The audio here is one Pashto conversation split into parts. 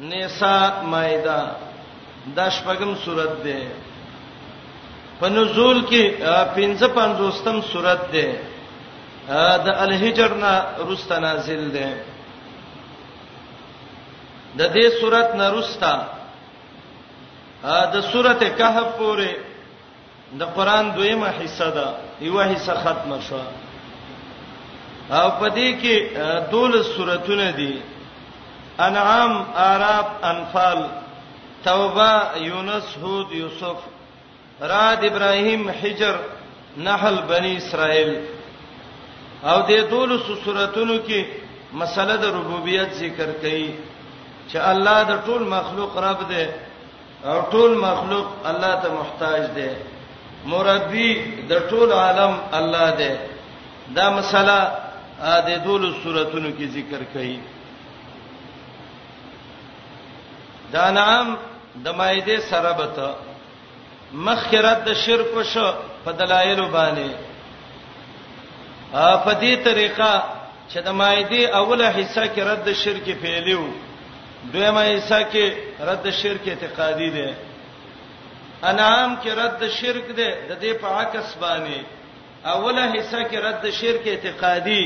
نساء مائده دا شپږم سورت ده په نزول کې 55م سورت ده د الهجر نه رستا نازل ده د دې سورت نه رستا د سورته کهف پورې د قران دویمه حصہ ده یو حصہ ختم شو او پدې کې دول سوراتونه دي انعام اعراف انفال توبه یونس هود یوسف راد ابراهیم حجر نحل بنی اسرائیل او دې دول سوراتونو کې مسله د ربوبیت ذکر کړي چې الله د ټول مخلوق رب دی او ټول مخلوق الله ته محتاج دی مربي د ټول عالم الله دی دا مسله د دول سوراتونو کې ذکر کړي دا نام د مایده سره به ته مخکرات د شرک شو په دلایل باندې په دې طریقه چې د مایده اوله حصہ کې رد شرک پیلیو دویمه حصہ کې رد شرک اعتقادي دی انعام کې رد شرک دی د دې په عکس باندې اوله حصہ کې رد شرک اعتقادي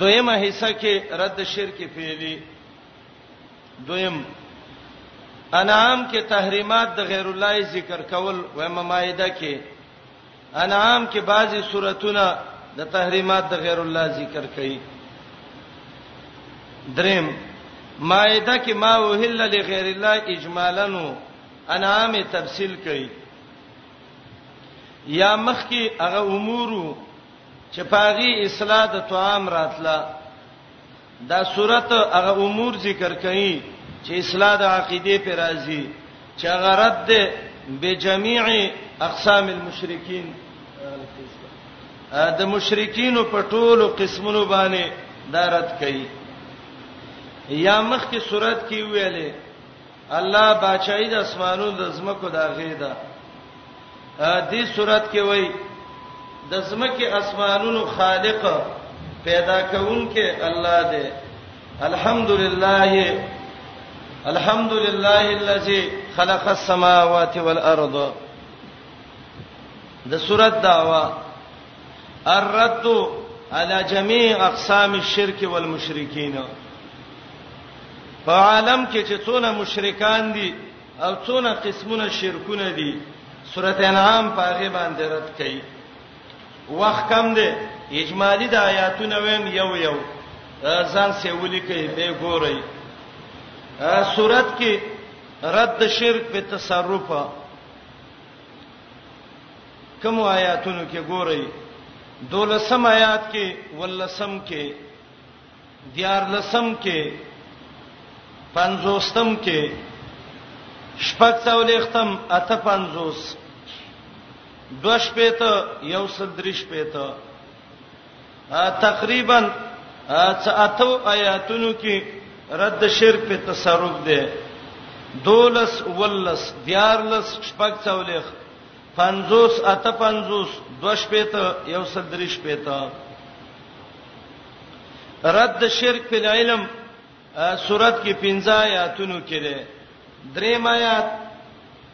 دویمه حصہ کې رد شرک فعلی دویم انعام کې تحریمات د غیر الله ذکر کول و ممایده کې انعام کې بعضی سوراتونه د تحریمات د غیر الله ذکر کړي دریم مائده کې ما وهل لغیر الله اجمالا انعام تفصیل کړي یا مخ کې هغه امور چې پاغي اصلاح د طعام راتله دا سورت هغه امور ذکر کړي چې اصلاح د عقیده پر راځي چې هغه رد ده به جميع اقسام المشرکین د مشرکین په ټولو قسمونو باندې دا رد کړي یا مخکې سورت کې ویلې الله بچای د اسمانو د زمکو دا غیدا دې صورت کې وای د زمکه اسمانونو خالق پیدا کونکي الله دې الحمدلله الحمدلله الذي خلق السماوات والارض د صورت داوا الرد على جميع اقسام الشرك والمشركين په عالم کې چې څونه مشرکان دي او څونه قسمونه شرکونه دي سورته انعام په هغه باندې رد کړي وخت کم دی اجمالی د آیاتونه ویم یو یو ځان سه ولي کوي به ګورئ سورت کې رد شرک په تصرف کوم آیاتونو کې ګورئ دولسم آیات کې ولسم کې دیار لسم کې پنځوستم کې شپږ څولېختم اته پنځوس دوش پېته یو سدرش پېته تقریبا څه اتو آیاتونو کې رد شرک په تصرف دی دولس ولس دیارلس شپږ څولېخ 50 اته 50 دوش پېته یو سل دریش پېته رد شرک په علم سورات کې 15 آیاتونو کې ده درې آیات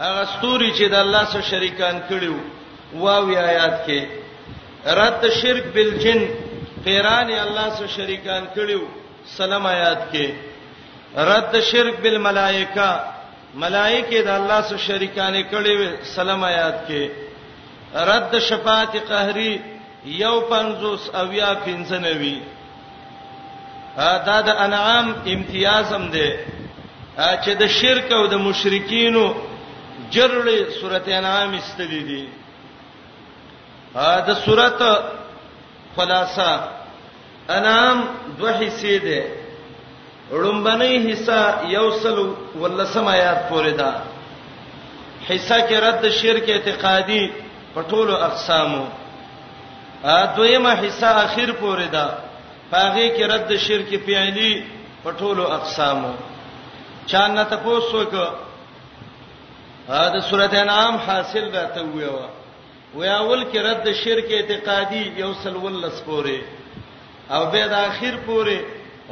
هغه ستوري چې د الله سره شریکان کړیو واوی آیات کې رد شرک بالجن پیران الله سره شریکان کړیو سلام آیات کې رد شرک بالملائکه ملائکه د الله سره شریکان کړیو سلام آیات کې رد شفاعت قهری یو پنځوس او یا پنځه نوي دا د انعام امتیاز هم دی چې د شرک او د مشرکینو جرړې سورته انعام استلې دي دا سورته خلاصہ انعام دوه حصے ده ړومبنۍ حصہ یو سل ولسم آیات پورې ده حصہ کې رد شرک اعتقادي په ټولو اقسامو ا دویمه حصہ اخر پورې ده هغه کې رد شرک پیالي په ټولو اقسامو چانه تاسو کو دا سورته انعام حاصل راته ویو وې اول کې رد شرک اعتقادي یو سل ولس پورې او به د اخر پورې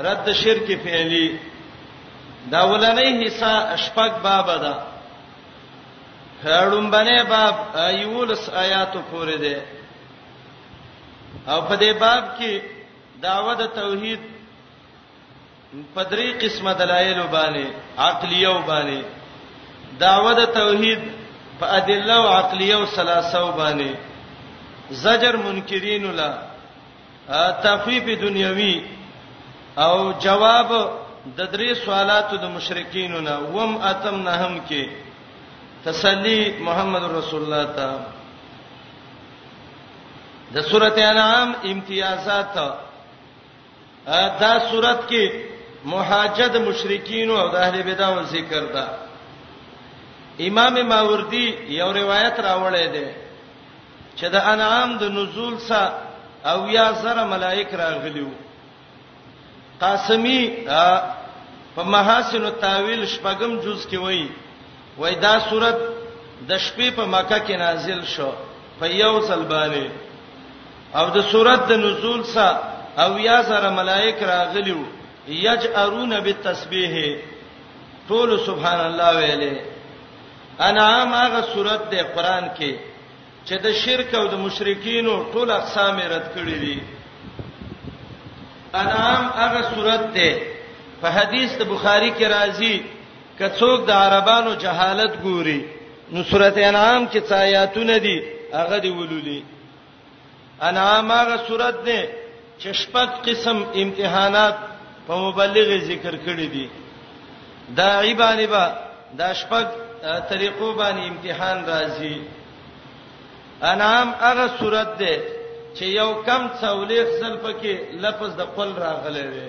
رد شرک فعلی دا ولنې حصہ شپږ باب ده هړم باندې باب ایولس آیاتو پورې ده او په دې باب کې داوود توحید په درې قسمه دلایل باندې عقلیه باندې دعوه د توحید په ادله او عقلیه او ثلاثه باندې زجر منکرین لا تخفیف دنیوي او جواب د درې سوالاتو د مشرکین نه وم اتم نه هم کې تسلی محمد رسول الله ته د سورته انعام امتیازات دا صورت کې محاجد مشرکین او د اهل بدعو ذکر ده امام ماوردی یو روایت راوړی دی چې د انعام د نزول سره او یا سره ملائک راغلیو قاسمی په محاسن التاویل شپږم جز کې وایي وای دا سورت د شپې په مکه کې نازل شو په یو ځل باندې او د سورت د نزول سره او یا سره ملائک راغلیو یجرون بالتسبیح ټول سبحان الله ویلې انعام هغه سورت د قران کې چې د شرک او د مشرکین ټول اقسام رد کړی دي انعام هغه سورت ده په حدیث د بخاری کې راځي که څوک د عربانو جهالت ګوري نو سورته انعام کې څه آیاتونه دي هغه دی ولولي انعام هغه سورته ده چې شپږ قسم امتحانات په مبلغ ذکر کړی دي دا ایبانی با دا شپږ طریقو باندې امتحان راځي انعام هغه سورته ده چې یو کم څولې خپل پکې لفظ د قل راغلی وي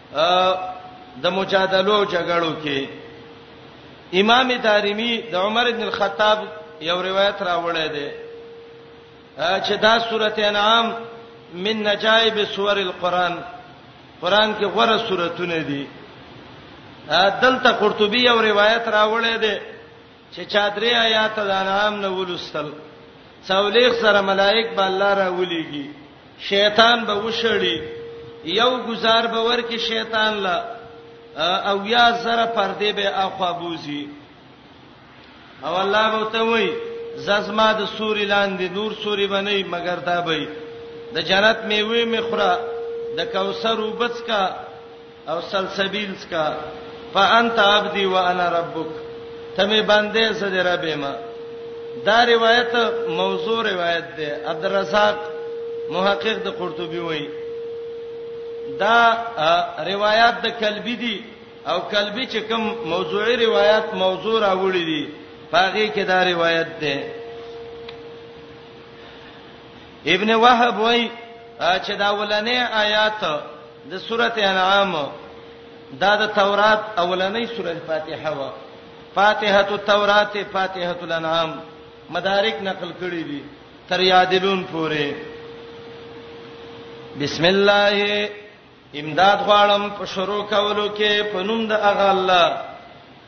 د مجادلو جګړو کې امام دارمی د عمر ابن الخطاب یو روایت راوړی دی چې دا سورته انعام من نجائب سور القرآن قرآن کې غوړه سوراتونه دي دلته قرطبي یو روایت راوړی دی چې چا درې آیات د انعام نه ولوستل څولېخ سره ملائک به الله راولېږي شیطان به وشړي یو گزار به ورکه شیطان لا او یا زره پردې به اخوا بوزي او الله به ته وای ززما د سوري لاندې نور سوري بنئ مگر دا به د جنت میوه مخره د کوثر وبڅ کا او سلسبیل څخه فانت عبدی وانا ربک ته می باندې زه دې رب ما دا روایت موضوع روایت ده عبدالرزاق محقق د قرطبي وای دا روایت د کلبی دی او کلبی چې کوم موضوعي روایت موضوع راوړي دي پاغي کې دا روایت ده ابن وهب وای چې دا ولنې آیات د سورته انعام دا د تورات اولنۍ سورته فاتحه و فاتحه التورات فاتحه الانعام مدارک نقل کړی دي تر یادلون پورې بسم الله امداد غواړم په شروع کولو کې په نوم د اغه الله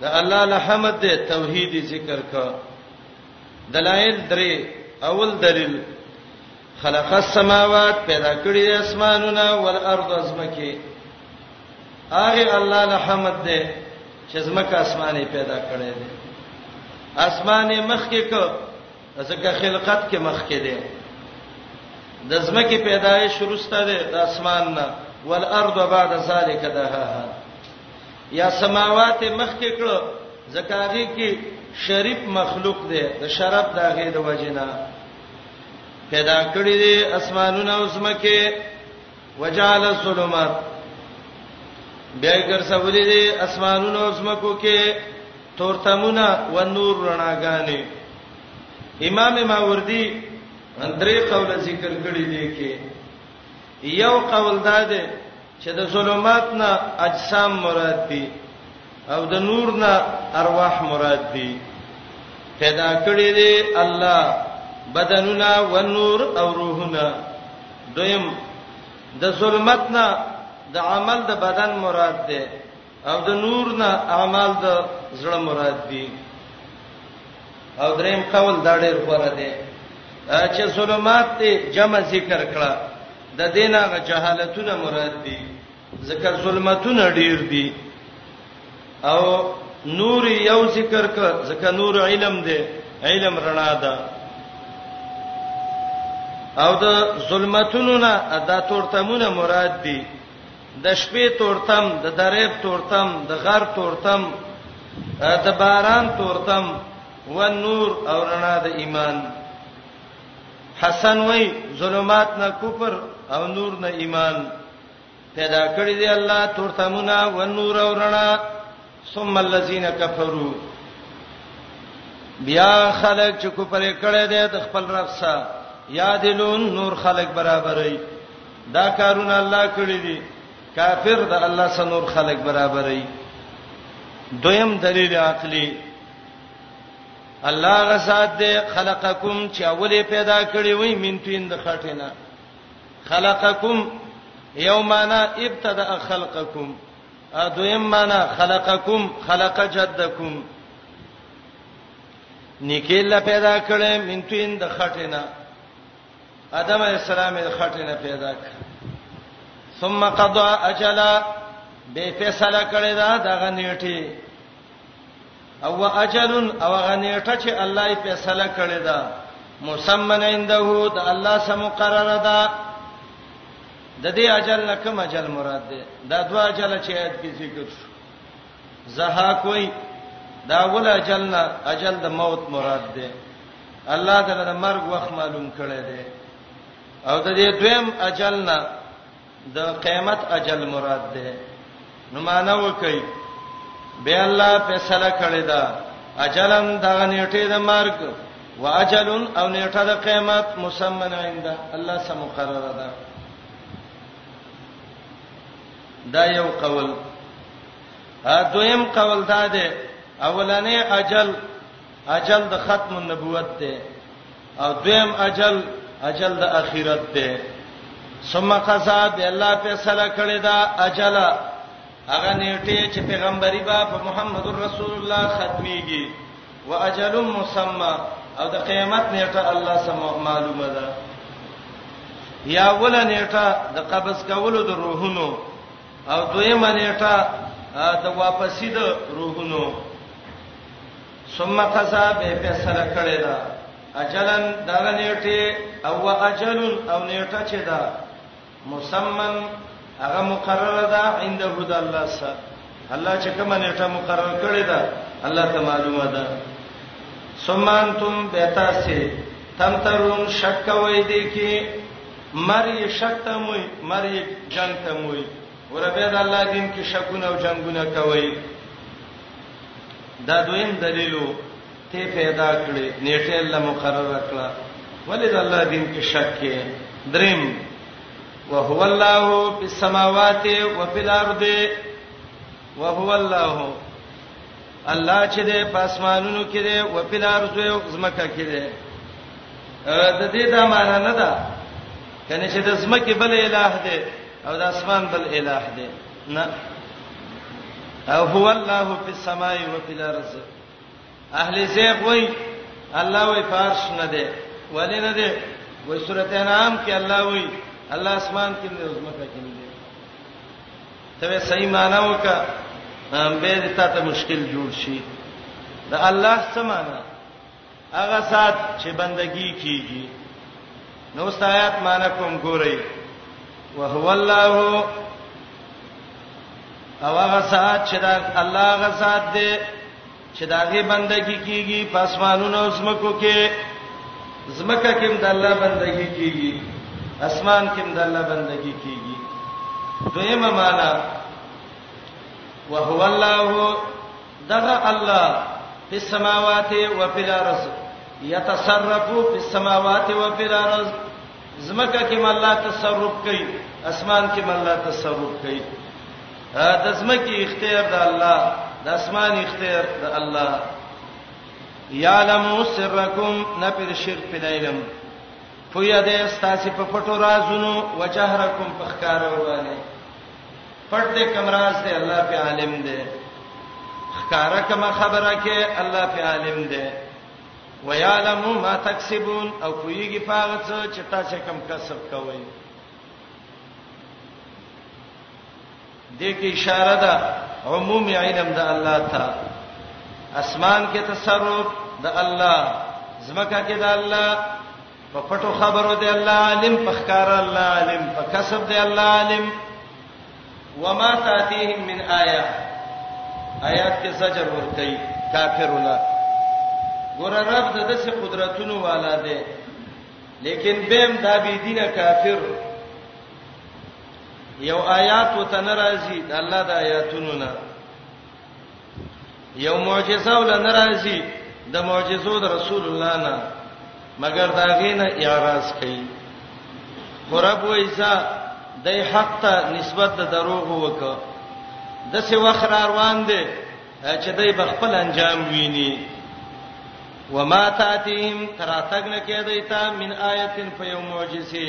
د الله له حمد دی توحید ذکر کا دلایل درې اول دلیل خلق السماوات پیدا کړی د اسمانونو او الارض ازمکه هغه الله له حمد دی چې زمکه اسمانه پیدا کړی دی اسمانه مخ کې کو ځکه خلقت کې مخ کې دی د زمکه پیدایش شروع ستاره د اسمان نه والارض بعد ذلك دها یا سماوات مخکې کړو ځکه هغه کې شریف مخلوق دی د شرف داغه د وجنا پیدا کړی دی اسمانونه او زمکه وجعل الظلمات بیا ګرځولې دي اسمانونو او زمکو کې تورتمونه و نور رڼاګانې امام ماوردی درې قول ذکر کړی دی کې یو قول دا دی چې د ظلمات نه اجسام مراد دي او د نور نه ارواح مراد دي پیدا کړی دی الله بدنونه و نور او روحونه دویم د ظلمت نه د عمل د بدن مراد ده او د نور نه اعمال د زړه مراد دي او دریم قول دا ډېر غوړه دی چې ظلمات ته جمع ذکر کړه د دینه غ جهالتونه مراد دي ذکر ظلمتونه ډېر دي او نور یو ذکر کړه ځکه نور علم دی علم رڼا ده او د ظلمتونو نه ادا تورتمونه مراد دي د شپې تورتم، د درېب تورتم، د غر تورتم، د باران تورتم، والنور او رڼا د ایمان. حسن وای ظلمات نه کفر او نور نه ایمان پیدا کړی دی الله تورتمونه والنور او رڼا ثم الذين كفروا بیا خلک چې کو پرې کړه دې د خپل رب سره یادلون نور خلک برابرې دا کارونه الله کړی دي کافر د الله سره نور خلک برابرې دویم دلیل عقلی الله غسات دې خلقکم چې اولې پیدا کړی وای منتوین د خټینا خلقکم یومانا ابتدا خلقکم دویم معنا خلقکم خلق جدکم نیکه الله پیدا کړي من توین د خټینا ادم علی السلام د خټینا پیدا کړ ثم قضا اجلا به فیصله کړی دا دغه نیټه او اجل او غنیټه چې الله یې فیصله کړې ده مسمن عنده د الله سم مقرر ده د دې اجل نه کوم اجل مراد ده دا دوا اجل چې آیت کې ذکر شو زها کوئی دا ول اجل نه اجل د موت مراد ده الله تعالی د مرګ وخت معلوم کړی دی او د دې دویم اجل نه د قیامت اجل مراد ده نو معنا وکي به الله فیصله کړی دا اجلن دا نیټه د مرګ واجل او نیټه د قیامت مسمن عند الله سم مقرر ده دا یو قول ا دویم قول دا ده اولنې اجل اجل د ختم النبوت ده او دویم اجل اجل د اخرت دی ثم قضا به الله فیصله کړی دا اجل هغه نیټه چې پیغمبري با په محمد رسول الله ختميږي واجل مسمى او د قیامت نیټه الله سم معلومه ده یا ول نیټه د قبض کولو د روحونو او دویمه نیټه د واپسی د روحونو ثم قضا به فیصله کړی دا اجلن دا نیټه او اجل او نیټه چې دا مسمن هغه مقرره ده عند هدى الله سره الله چې کوم نیټه مقرره کړی دا الله ته معلومه ده ثم انتم بتاسه تم ترون شک وای دی کی مری شک ته موي مری جنگ ته موي وربه د الله دین کې شکونه او جنگونه کوي دا دویم دلیلو ته پیدا کړې نیټه الله مقرر کړه ولې د الله دین کې شک کې دریم وهو الله فی السماوات و فی الارض وهو الله الله چې د پاسمانونو کې دی او په الارض او زمکه کې دی د دې دا معنی نه ده کنه چې د زمکه بل الہ دی او د اسمان بل الہ دی نه او هو الله فی السماء و فی الارض اهل زیغ وای الله وای فارش نه دی ولی نه دی وای سورته انعام کې الله وای الله اسمان کې نه عظمت کې نه دی ته صحیح معنا وکا به دې ته مشکل جوړ شي دا الله سمانا هغه سات چې بندگی کیږي نو استایات مان کوم ګورئ وهو الله او هغه سات چې دا الله هغه سات دی چې داغه بندگی کیږي پسمانونو زمکو کې زمکه کې د الله بندگی کیږي اسمان کې د الله بندگی کیږي دویمه معنا وهو الله دغه الله په سماوات او په الارض يتصرف په سماوات او په الارض زمکه کې مله تصرف کوي اسمان کې مله تصرف کوي د زمکه اختیار د الله د اسمان اختیار د الله یعلم سرکم نفر شرک په علم پویا دې استاسې په پټو رازونو وجهرکم په ښکارو باندې پټ دې کوم راز دې الله په عالم دې خکارا کوم خبره کې الله په عالم دې ويعلم ما تکسبون او کویږي پاغه څه چې تاسو کم کسب کوئ دې کې اشاره ده عموم علم د الله ته اسمان کې تصرف د الله زمکه کې د الله په پټو خبرو دی الله عالم په ښکار الله عالم په کسب دی الله عالم وما تاتيهم من آیه آیات کې زجر ورکړي کافر ولا ګور رب د دسه قدرتونو والا دی لیکن بهم دا بی دینه کافر یو آیات وته ناراضي د الله د آیاتونو نه یو معجزه ول نه راځي د معجزو د رسول الله نه مگر دا غینه اعتراض کوي قرب وایسا د حق ته نسبت د دروغ وکړه د څه وخت روان دي چې دای بخپل انجام ویني وما تاتیم تراتګ نه کېدای تا من آیتن فیوم معجزه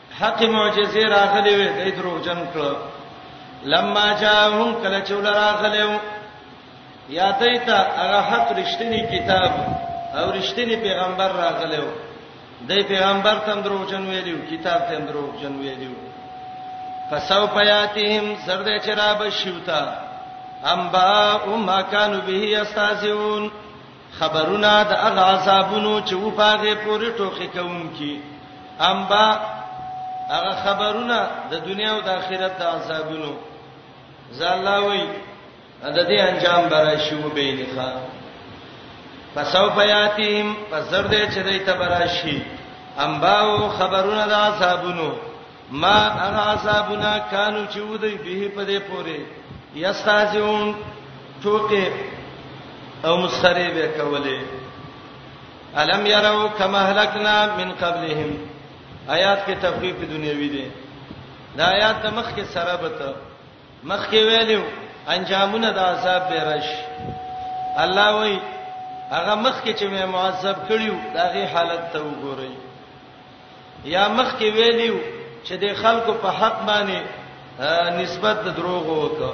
حق معجزه راغلې وې دای دروغجن کړ لما جاءهم کله چې ول راغلې یا دیتا هغه حق رښتینی کتاب او رښتینی پیغمبر راغلې و دای پیغمبر تم دروغجن ویلو کتاب تم دروغجن ویلو فسو پیاتهم سرد چرابه شیوتا امبا او ما کانوا به یستازون خبرونه د هغه عذابونو چې و پاغه پورې ټوخې کوونکی امبا هغه خبرونه د دنیا او د آخرت د عذابونو زالله وی د دې انجام برای شو به نه ښا پسو پیاتیم پسر دې چې دې تبراشي امبا او خبرونه د عذابونو ما هغه عذابنا کانو چې ودی به په دې پوره یستازون ټوکه او مسخره به کوله الم يروا كما هلكنا من قبلهم آیات کې تخفیف دنیوي دي دا آیات مخ کې سره بته مخ کې ویلو انجامونه د عذاب به رش الله وای هغه مخ کې چې مې معذب کړیو داغه حالت ته وګورئ یا مخکې ویلیو چې د خلکو په حق باندې نسبت د دروغ وکړه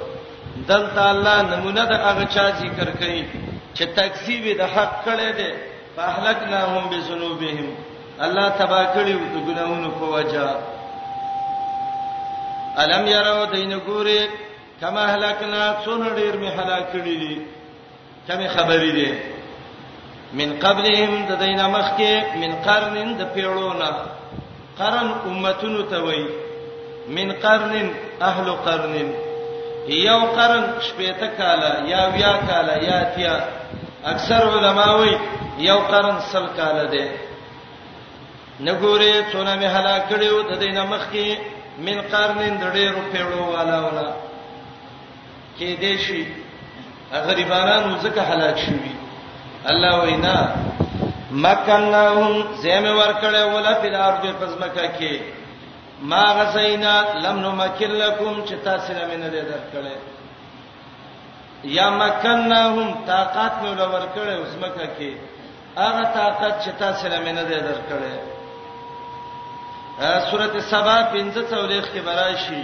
دلته الله نمونه د هغه چا ذکر کړي چې تکذیب د حق کړي دي فاهلکناهم بذنوبهم الله تبا کړي د ګناونو په وجا الم یرو دین ګوره کما هلاکنا څون ډیر می هلاک کړي دي کمه خبرې دي من قبلهم د دینه مخکې من قرنن د پیړونه قرن امتونو ته وای من قرنن اهل قرنن یو قرن شپېته کاله یا بیا کاله یا تیا اکثر علما وای یو قرن سل کاله دی نګوره څونه می هلاک کړو د دینه مخکې من قرنن د ډېرو پیړو والاونه کې دې شي غریبانو ځکه هلاک شوي الله وینا مکنهم زم ورکړې ولا په ارض پزمکه کې ما غسینا لم نمکل لكم چې تاسو نه مینه دې درکړې یا مکنهم طاقت مې ولا ورکړې پزمکه کې هغه طاقت چې تاسو نه مینه دې درکړې سورته سبا 15 څولېخ کې براشي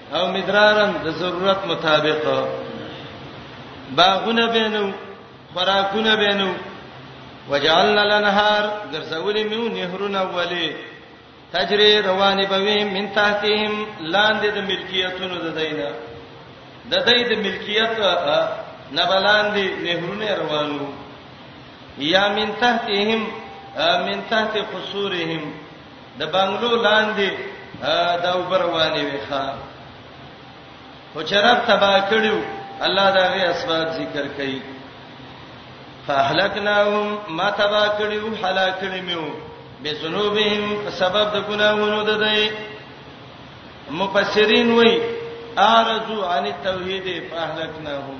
او مدرارن د ضرورت مطابق باغونه بینو خوراکونه بینو وجعلنا الانهار ګرځولې میو نهرونه ولې تجری روانې بوي من تحتهم لاندې د ملکیتونو د دینه د دې د ملکیت نه بلاندې نهرونه روانو یا من تحتهم من تحت قصورهم د بنگلو لاندې دا وبروانې وي ښا خو چرپ تبا کړیو الله دا غي اسباب ذکر کړي فاهلکناهم ما تبا کړیو هلاک کړی میو بذنوبهم سبب د ګناهونو د دی مفسرین وای اعرضوا عن التوحید فاهلکناهم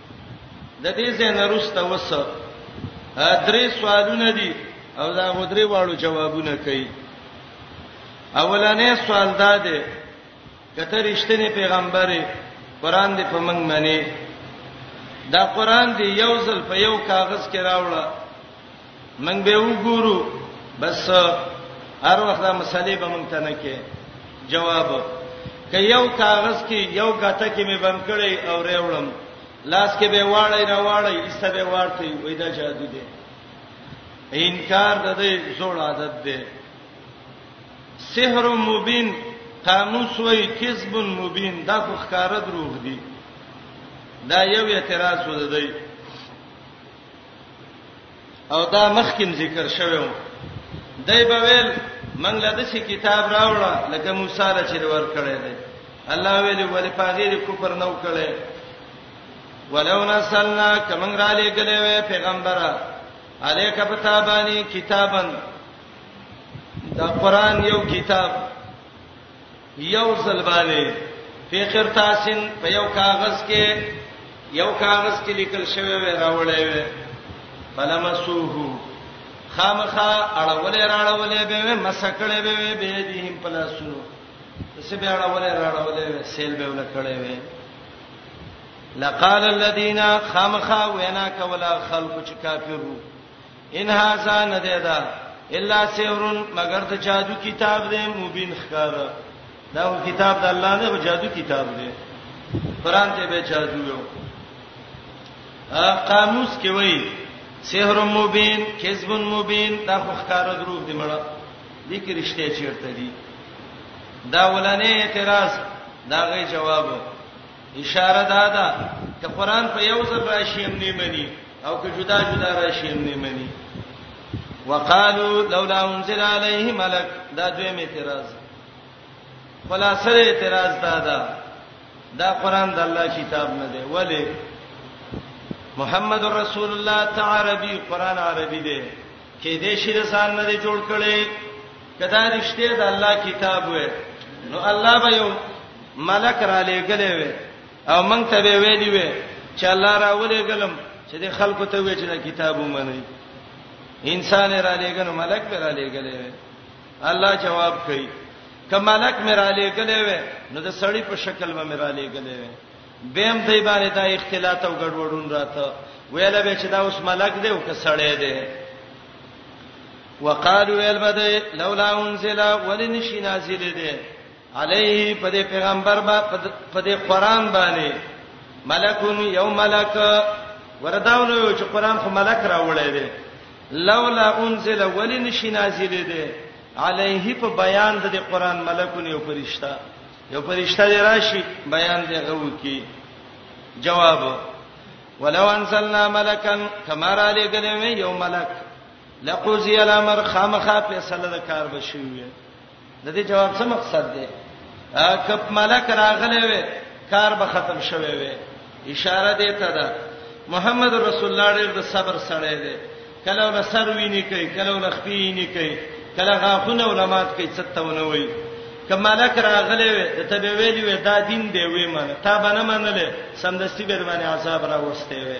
د دې ځای نه روسته وسه درې سوالونه دي او دا غدري واړو جوابونه کوي اولنې سوال دا دی کته رښتینی پیغمبر قرآن دې په منګ منی دا قرآن دې یو ځل په یو کاغذ کې راوړل موږ به وګورو بس هر وخت دا مسلې به موږ ته نه کې جواب که یو کاغذ کې یو غته کې مې بند کړی او ریوړم لاس کې به واړی را واړی ایسته به ورته وای دا جادو دی انکار د دې زوړ عادت دی سحر مبین قاموس وای کذب مبین دا خو ښکارا دروغ دی دا یو اعتراض ودی او دا مخکیم ذکر شوی و دای په ویل منګ له دې کتاب راوړه لکه موسی له چیر ور کړی دی الله ویل ولې پاغیر کفر نو کړي ولو نسلنا کمن را لګلې وې پیغمبره الیک پتابانی کتابن دا قران یو کتاب یو ځل باندې په قرطاسن په یو کاغذ کې یو کاغذ کې لیکل شوی وی راوړی وی فلمسوه خامخا اړولې راړولې به مسکړې به به دې هم پلاسونو څه به اړولې راړولې سیل به ولکړې وی لقال الذين خامخا وینا کولا خلق چې کافرو ان هاذا ندیدا الا سحر مگر د جادو کتاب دی مبین خکار دا کتاب د الله نه جادو کتاب دی قران ته به جادو یو قاموس کې وایي سحر مبین کذب مبین دا خو خکار دروغ دی مړه دې کې رښتیا چیرته دي دا ولنې اعتراض دا غي جواب اشاره دا ده چې قران په یو ځل راشي هم نه مني او که جدا جدا راشي هم نه مني وقالو لولا انزل عليه ملک دا دویم اعتراض خلاصه اعتراض دا ده دا قران د الله کتاب نه دی ولی محمد رسول الله تعالی عربي قران عربي دی کې دې شي رسال نه جوړ کړي کدا رښتیا د الله کتاب وې نو الله به یو ملک را لېګلې وې او مونږ ته به ویلې وې چې الله را ولېګلم چې د خلکو ته وې چې دا کتاب ومني انسان را لېګنو ملک به را لېګلې وې الله جواب کوي ک ملک مې را لېګلې وې نو د سړی په شکل به مې را لېګلې وې بهم دای باندې دا اختلاط او ګډوډون راته ویل به چې دا اوس ملک دی او ک سړی دی وقالو ویل بده لولا انزل ولن شي نازل دي علیه په دې پیغمبر با په دې قران باندې ملکون یو ملک ورداونه یو چې قران خو ملک راوړی دی لولا انزل ولن شي نازل دي علیه په بیان د قران ملکون یو فرشتہ یو فرشتہ دی راشي بیان دی غو کی جواب ولو انزلنا ملکا کما را لګلې یو ملک لقضی الامر خامخا فیصله د کار بشوی د دې جواب څه مقصد دی کپ ملک راغلی وي کار به ختم شوی وي اشاره دی ته ده محمد رسول الله ډېر د صبر سره دی کله ول سر ویني کوي کله ول خپې ویني کوي کله غاخونه علماات کوي څه ته ونه وي کمالک راغلی وي ته به ویلی وي دا دین دی وي مله تا باندې منلې سمدستي به باندې عذاب راوستي وي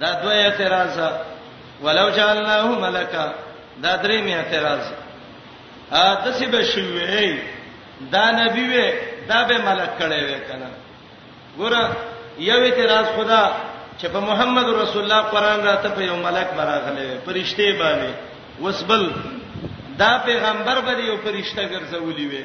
دا دوه اعتراض ولو جعلناه ملکا دا درې می اعتراض ا دسی به شوی دا نبی وې دا به ملک کړي وې کنه ګور یو اعتراض خدا چې په محمد رسول الله قران راته په یو ملک براغله پرشته باندې وسبل دا پیغمبر به یو پرشته ګرځولې وې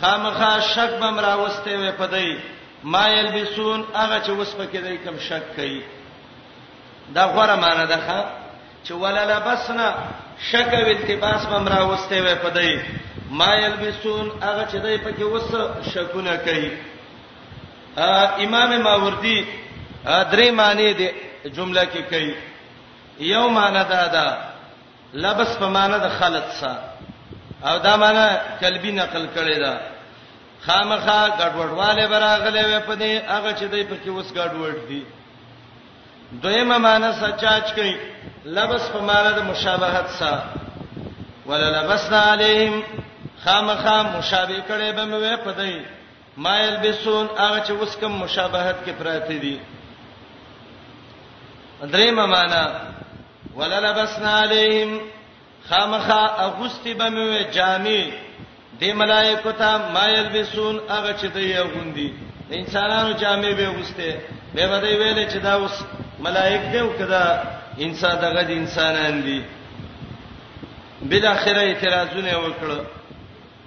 خامخا شک بم راوسته وې پدای ما یلبسون هغه چې وس پکې دای کم شک کوي دا غوړه معنی ده ښا چې وللبسنا شک او التباس بم راوسته وې پدای ما یلبسون هغه چې دای پکې وس شکونه کوي امام ماوردی درې معنی دې جمله کې کوي یو معنی دا ده لبس په معنی د خلط سا او دا معنی قلبی نقل کړی دا خامخا ګډوډواله براغله وې په دې هغه چې دای په کې وس ګډوډ دي دویمه معنی سچاچ کوي لبس په معنی د مشابهت سا ولا لبسنا عليهم خامخا مشابه کړي به مې په دې ما يلبسون هغه چې وس کوم مشابهت کې پراته دي دریمه معنی وللبسنا علیهم خامخا اغوستی به مې وې جامې د ملائکه ته ما یلبسون هغه چې دوی غوندي د انسانانو جامې به وسته به به دوی ویل چې دا اوس ملائک دی او کدا انسان دغه د انسانان دي بل اخره اعتراضونه وکړه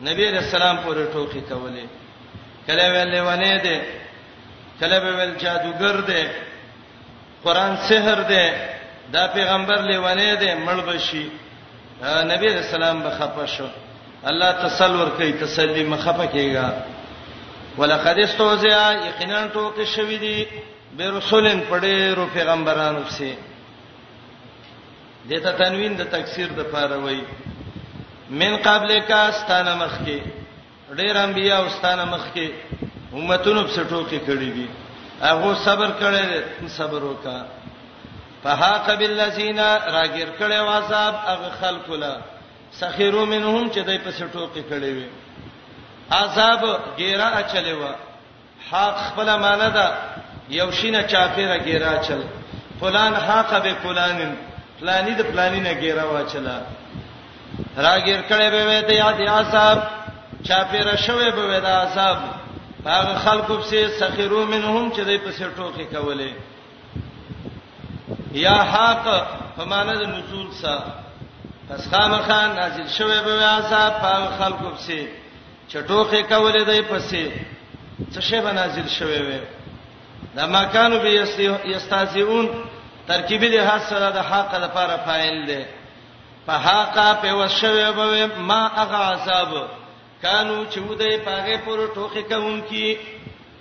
نبی رسول الله پورې ټوکی کولې کله ویل ونه دي کله به ویل جادوګر دی قران سحر دی دا پیغمبر لیوانه دی مړ بشي نبی رسول الله بخپه شو الله تسل ور کوي تسلی مخفه کیږي ولقد استوزع یقینا ټوکې شوې دي به رسولن پړې رو پیغمبرانو سي دته تنوین د تکثیر د پاره وای من قبل کا استانه مخکي ډېر انبیا او ستانه مخ کې امتونو په سټو کې کړی دي هغه صبر کړي صبر وکا فهاق بالذین راګر کړي عذاب هغه خلق لا سخیرو منهم چې دای په سټو کې کړي وي عذاب ګیره اچلې و حاق خپل معنی ده یو شینه چاپیره ګیرا چل فلان حاق به فلانن فلانی د فلانی نه ګیرا واچلا راګیر کړي به وې ته یاد عذاب چاپیره شوه به وې دا عذاب هغه خلکو په سخیرو منهم چې دې په سر ټوکی کولې یا حاق فمانه د نزول سره پس خامخا نازل شوه به عذاب په خلکو په سر چې ټوخې کولې دی پسې څه شی به نازل شوی وي دا ما کانو به یستازیون ترکیبی له حد سره د حق لپاره فاعل دی په حق په وشوي به ما اغه عذاب کانو چې ودې پاغه پر ټوخې کوونکی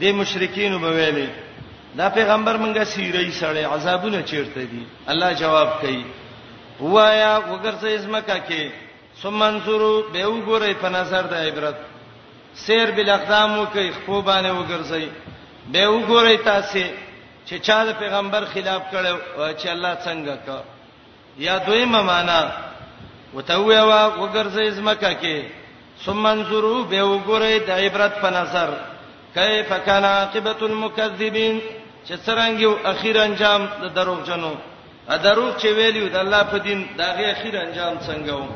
دې مشرکین به ویلي دا پیغمبر منګه سیری سړی عذابونه چیرته دي الله جواب کوي وایا وګرځي ازمکه کې ثم انظروا به وګورئ په نظر د عبرت سیر بل اقدامو کې خو باندې وګرځي به وګورئ تاسو چې چا د پیغمبر خلاف کړو چې الله څنګه کړ یا دویمه معنا وتویوا وګرځي زمکه کې ثم انظروا به وګورئ د عبرت په نظر کیف کان عاقبت المکذبین چې څنګه یو اخیر انجام د دروغ جنو ا دروغ چې ویلیو د الله په دین داغه اخیر انجام څنګه و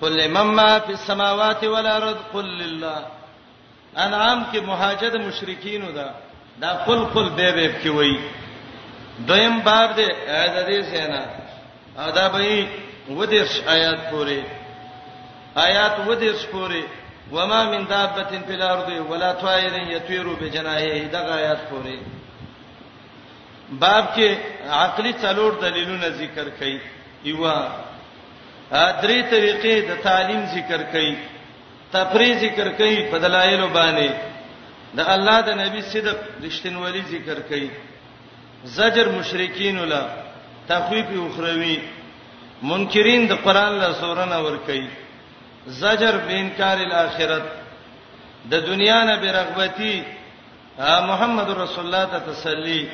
قل لمن ما فی السماوات والارض قل لله انعام کې مهاجد مشرکینو دا دا خپل خپل به به کې وای دویم باب دې د دې سینا او دا به ودیش آیات پورې آیات ودیش پورې وما من دابه فی الارض ولا طائر یطیر بجناحه دا آیات پورې باب کې عقلي څلور دلیلونه ذکر کړي یو درې طریقې د تعلیم ذکر کړي تفریح ذکر کوي په دلایل باندې د الله د نبی صدق رښتینولي ذکر کوي زجر مشرکین ولا تخویف اخروی منکرین د قران له سورنه ور کوي زجر بینکار الاخرت د دنیا نه برغبتی محمد رسول الله ته تسلی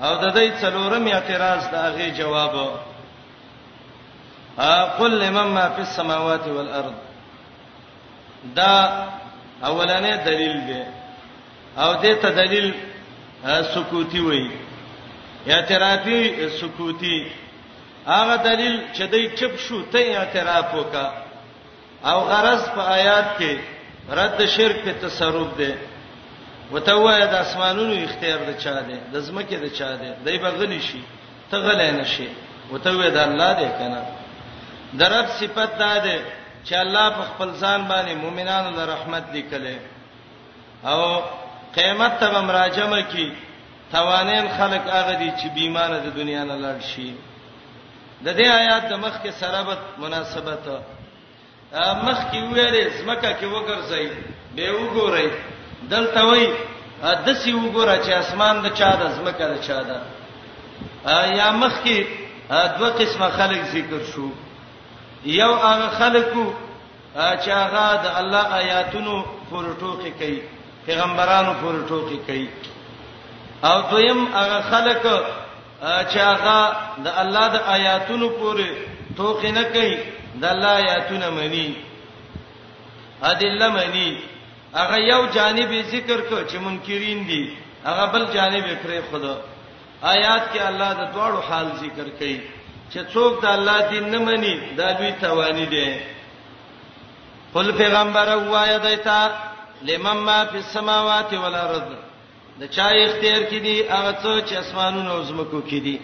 او د دې څلورم اعتراض دا غي جواب قل لمن ما فی السماوات والارض دا اولنې دلیل دی او دې ته دلیل سکوتی وای اعترافي سکوتی هغه دلیل چې دای چپ شو ته اعتراف وکا او غرض په آیات کې رد شرک په تصرف دی وته وای د اسمانونو اختیار د چا دی د زمکه د چا دی دای بغلی شي ته غلې نشي وته وای د الله دی کنه د رب صفت دا ده چې الله په خپل ځان باندې مؤمنانو له رحمت لیکلې او قیامت ته به مراجمه کی توانین خلق هغه دي چې بیمانه د دنیا نه لاړ شي د دې آیات د مخ کې سرابت مناسبت مخ کې ویلې زمکه کې وګرځي به وګورئ دلته وای د سی وګوره چې اسمان د چا د زمکه د چا ده یا مخ کې دوه قسمه خلق ذکر شو یو هغه خلقو چې هغه د الله آیاتونو پر ټوکی کوي پیغمبرانو پر ټوکی کوي او دویم هغه خلق چې هغه د الله د آیاتونو پورې ټوکې نه کوي د الله آیاتونه مني ادله مني هغه یو جانب ذکر کو چې منکرین دي هغه بل جانب پرې خدا آیات کې الله د دواړو حال ذکر کوي چې څوک د الله دین نه مني دا دوی توانی دي قل پیغمبر وایا دایته لمن ما فی السماوات والارض د چا اختیار کې دي هغه څه چې اسمانونو او زمکو کې دي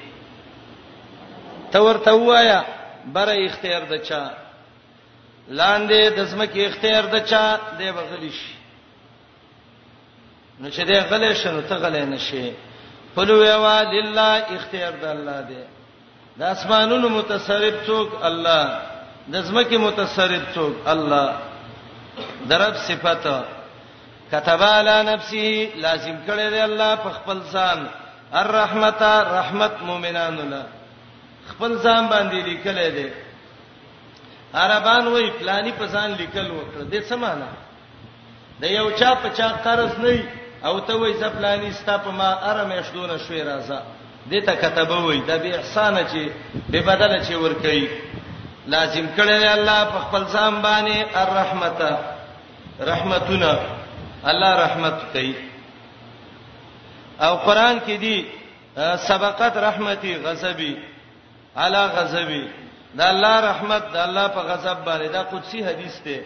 ته ورته وایا بره اختیار د چا لاندې د زمکه اختیار د چا دی بغلی شي نو چې دی غلې شنو ته غلې نشي قلوا لله اختیار د الله دی د اسمانونو متصرف څوک الله د زمکه متصرف څوک الله درب صفته كتب على نفسه لازم کړی دی الله په خپل ځان الرحمت رحمت مؤمنانو له خپل ځان باندې لیکل دی عربان وای پلاني په ځان لیکل وکړه د څه معنی د یو چا په چا قرض نه او ته وای زپلانی ستا په ما ارم اشدونه شوي راځه دې ته کتبه وای د به احسان چې به بدل چې ور کوي لازم کړی دی الله په خپل ځان باندې الرحمت رحمتونه الله رحمت کوي او قران کې دی سبقت رحمتي غضبي علا غضبي دا الله رحمت دا الله په غضب باندې دا قدسي حدیث دی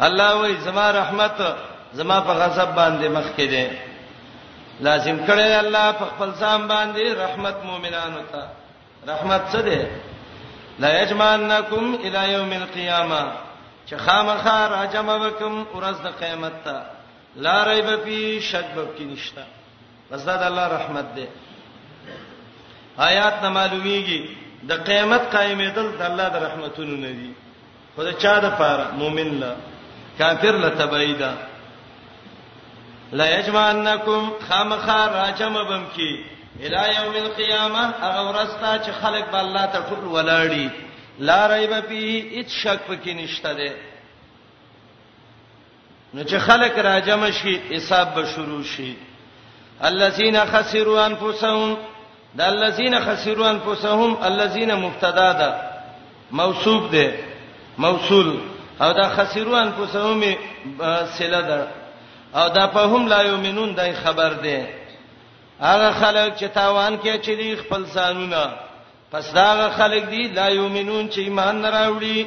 الله وای زما رحمت زما په غضب باندې مخ کې دي لازم کړی الله په خپل ځان باندې رحمت مؤمنانو ته رحمت څه دی لا یجمعنکم الی یوم القیامه چې خامخا راجم وکم ورځ د قیامت ته لا ریب فی شک به کې نشتا بس دا د الله رحمت دی آیات نه معلومیږي د قیامت قائمېدل د الله د رحمتونو نه دي خو دا چا د پاره مؤمن لا کافر لا تبعیدا لا یجمعنکم خامخا راجم بم کی الی یوم القیامه هغه ورستا چې خلق به الله ته ټول ولاړی لا ریب فی هیڅ شک پکې نشته ده نو چې خلک راجم شي حساب به شروع شي الذين خسروا انفسهم دا الذين خسروا انفسهم الذين مبتدا ده موصوف ده موصول او دا خسروا انفسهم سله ده او دا په هم لا یومنون دای خبر ده هغه خلک چې تاوان کې چې دی خپل ځانونه پس دا هغه خلک دي لا یومنون چې ایمان نه راوړي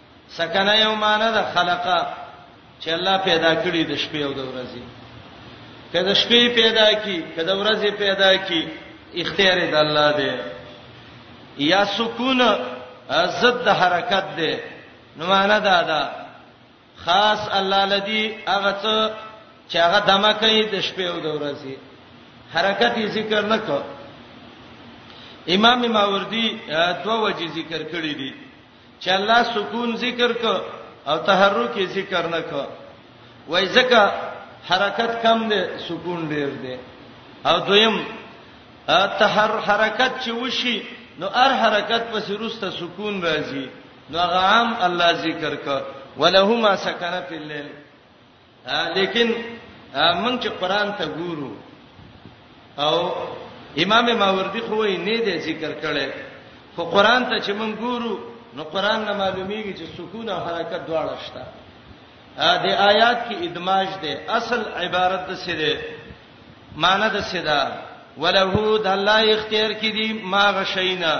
سکن یو معنی د خلقه چې الله پیدا کړی د شپې او د ورځې کله شپې پیدا کی کله ورځې پیدا کی اختیار د الله دی یا سکون ضد حرکت دی نو معنا دا ده خاص الله لدی هغه څه چې هغه دمه کوي د شپې او د ورځې حرکت یې ذکر نه کو امام ماوردی دوه وجې ذکر کړی دي چې الله سکون ذکر ک او تحرک ذکر نه ک وای زکه حرکت کم دی سکون ډیر دی او دویم تحر حرکت چې وشي نو هر حرکت په سروسته سکون راځي نو هغه عام الله ذکر ک ولهما سکنه فی الليل لیکن موږ چې قران ته ګورو او امام ماوردی خو یې نه دی ذکر کړي خو قران ته چې موږ ګورو نو قران نه معلومیږي چې سکون او حرکت دواړه شته د آیات کې ادماج ده اصل عبارت څه ده معنی د سدا وله د الله اختیار کې دي ما غشینا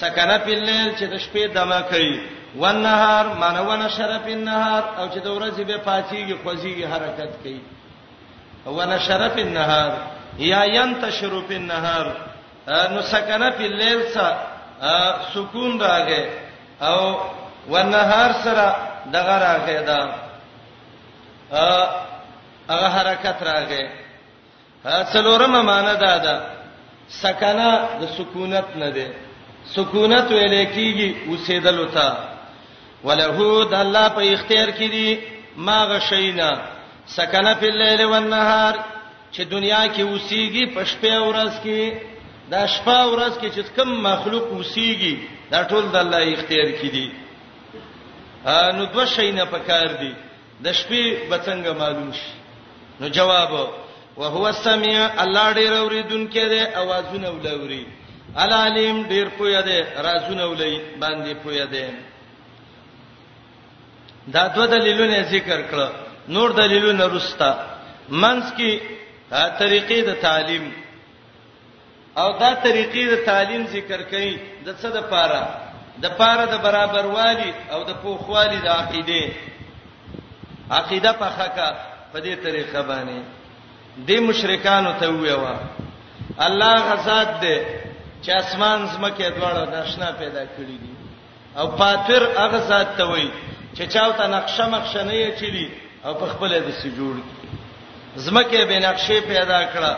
سکنه په لیل چې د شپې دمه کوي ونهار معنی ونشر په نهار او چې د ورځې به پاتېږي خوځيږي حرکت کوي ونشر په نهار یا ينتشر په نهار نو سکنه په لیل سره سکون راغی او ونهار سره دغه راغی دا هغه حرکت راغی څلورمه معنی دا ده سکنا د سکونت نه ده سکونت ویل کیږي وسیدل وتا وله د الله په اختیار کې دي ما غشینا سکنا په لیل او نهار چې دنیا کې وسیږي په شپه او ورځ کې دا شپه او ورځ کې چې کوم مخلوق وسیږي دا ټول د الله اختیار کې دي نو دوه شینه پکار دي د شپې به څنګه معلوم شي نو جواب وهو السميع الله ډیر اوریدونکې ده اوازونه ولوري العلیم ډیر پوهه ده رازونه ولې باندې پوهه ده دا دوه دلیلونه ذکر کړه نور دلیلونه رستا منس کی طریقې د تعلیم او دا طریقې د تعلیم ذکر کړي د څه د پاره د پاره د برابروالي او د پوخوالي د عقیده عقیده په خکه په دې طریقه باندې د مشرکانو ته ویوا الله غزاد دې چې اسمان زمکه دواړه ناشنا پیدا کړی دي او فاتر هغه ذات ته وای چې چاو ته نقشه مخشه نه یې چلی او په خپل د سی جوړ زمکه به نقشه پیدا کړه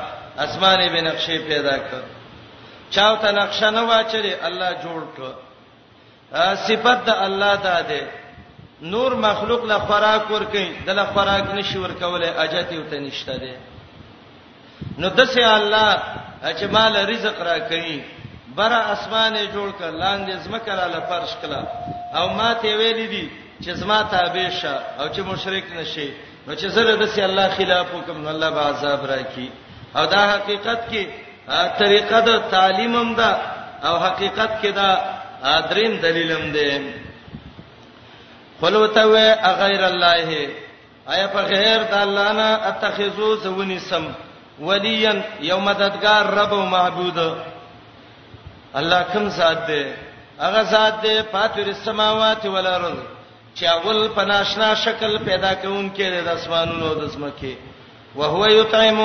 اسمانه به نقشه پیدا کړه چاو ته نقشه نه واچلی الله جوړ کړه صفات د الله ته ده نور مخلوق له خوراک ور کوي د له خوراک نشي ور کوله اجت یو ته نشته ده نو دسه الله چې مال رزق را کوي بر اسمانه جوړ ک لاندې زمکه را لپرش کلا او ما ته ویل دي چې زما تابع شه او چې مشرک نشي نو چې زره دسه الله خلاف وکم نو الله به عذاب راکړي او دا حقیقت کې طریقه د تعلیم هم ده او حقیقت کې دا دریم دلیل هم ده خلوته و غیر الله ایا په غیر د الله نه اتخذو زونی سم ولیا یو مددگار رب او معبود الله کوم ذات دی هغه ذات دی فاطر السماوات والارض چې اول په ناشنا شکل پیدا کون کې د اسمانونو د زمکه وهو یطعم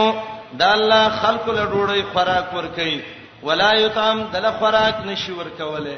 د الله خلق له ډوړې خوراک ور کوي ولا یطعم د خوراک نشي ور کوله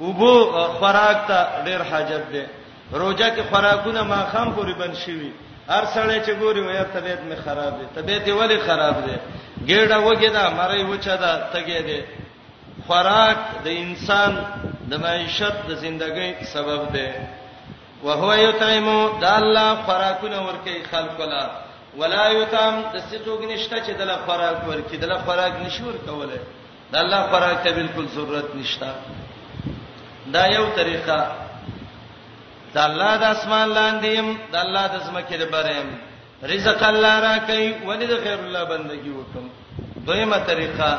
اوبو خوراک ته ډیر حاجت دی روزه کې خوراکونه ما خام پورې بند شي هر سړی چې ګوري وایي طبيعت می خراب دی طبيعت یې ولی خراب دی ګیړه وګی دا مړی وچا دا تګی دی خوراک د انسان د معیشت د ژوندۍ سبب دی وهو یطعم د الله خوراکونه ورکي خلق لا ولا یطعم د سټوګ نشته چې د خوراک ورکي د خوراک نشور کوله د الله خوراک ته بالکل ضرورت نشته دا یو طریقه د الله د اسمان لاندې يم د الله د زمکه د برم رزق الله را کوي ولې د خیر الله بندگی وکم دویمه طریقه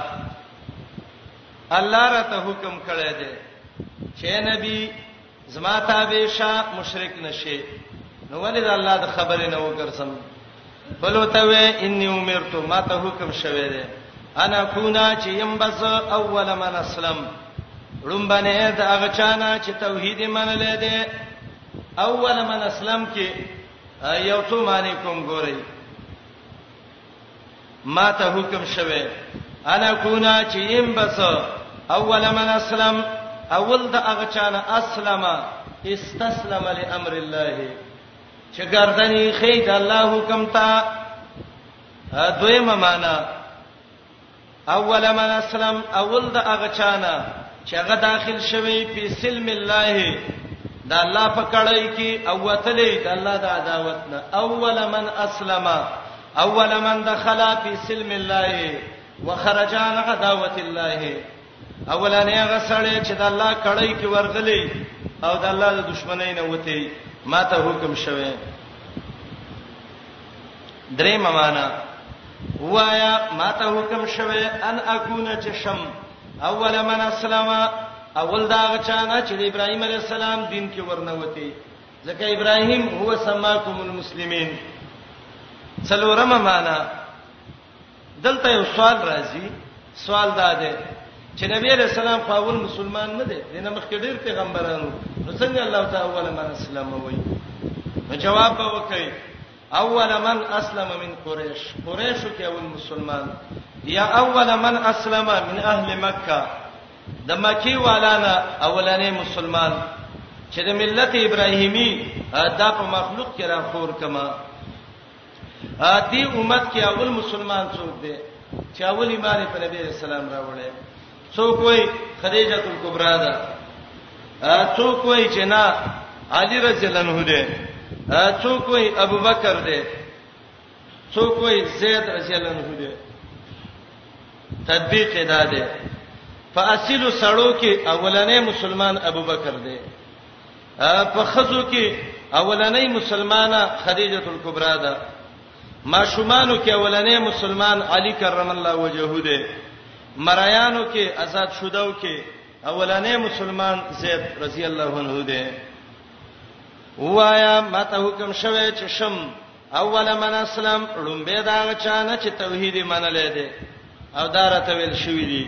الله را ته حکم کړی دی چې نبی زما تابع شه مشرک نشي نو ولې د الله د خبرې نه وګرځم بلو ته وې انی امرت ما ته حکم شوه دی انا کونا چې يم بس اول من اسلم رومبنه د هغه چانه چې توحید منلې دی اول من اسلم کې یو څو معنی کوم ګورئ ما ته حکم شوه انا کونا چې يم بس اول من اسلم اول د هغه چانه اسلم استسلم لامر الله چې ګردنی خید الله حکم تا دویمه معنا اول من اسلم اول د هغه چانه چې هغه داخل شوی په سلم الله د الله په کړای کې او وتلې د الله د عداوت نه اول من اسلم اول من دخل فی سلم الله وخرج عن عداوت الله اولانې هغه سړی چې د الله کړی کې ورغلی او د الله د دشمنی نه وتی ما ته حکم شوه درې معنا وایا ما ته حکم شوه ان اكون چشم اول من اسلم اول دا غچانا چې ابراهيم عليه السلام دین کې ورنوتی ځکه ابراهيم هو سماکم المسلمین څلورمه معنا دلته یو سوال راځي سوال دا دی چې نبی علیہ السلام خو اول مسلمان نه دی د نمخ کې ډیر پیغمبرانو نو څنګه الله تعالی اول من اسلام وایي نو جواب به وکړي اول من اسلم من قریش قریش کې اول مسلمان یا اول من اسلم من اهل مکه د مکی والانا اولنې مسلمان چې د ملت ابراهیمی دا په مخلوق کې را خور کما ا دې امت کې اول مسلمان څوک دی چې اول ایمان په نبی رسول الله راوړل څوک وای خدیجه کلبرا ده څوک وای چې نه علی رضی الله عنه ده څوک وای ابوبکر ده څوک وای زید رضی الله عنه ده تطبیق ادا ده فاصل سړو کې اولنې مسلمان ابوبکر ده په خزو کې اولنې مسلمانه خدیجه الکبرا ده ماشومانو کې اولنې مسلمان علی کرم الله وجهه ده مرایانو کې آزاد شوداو کې اولنې مسلمان زید رضی الله عنه ده وایا ماته حکم شوه چې شم اول من اسلم لومبه دا چانه چې توحید منلې ده او دارته ویل شوې دي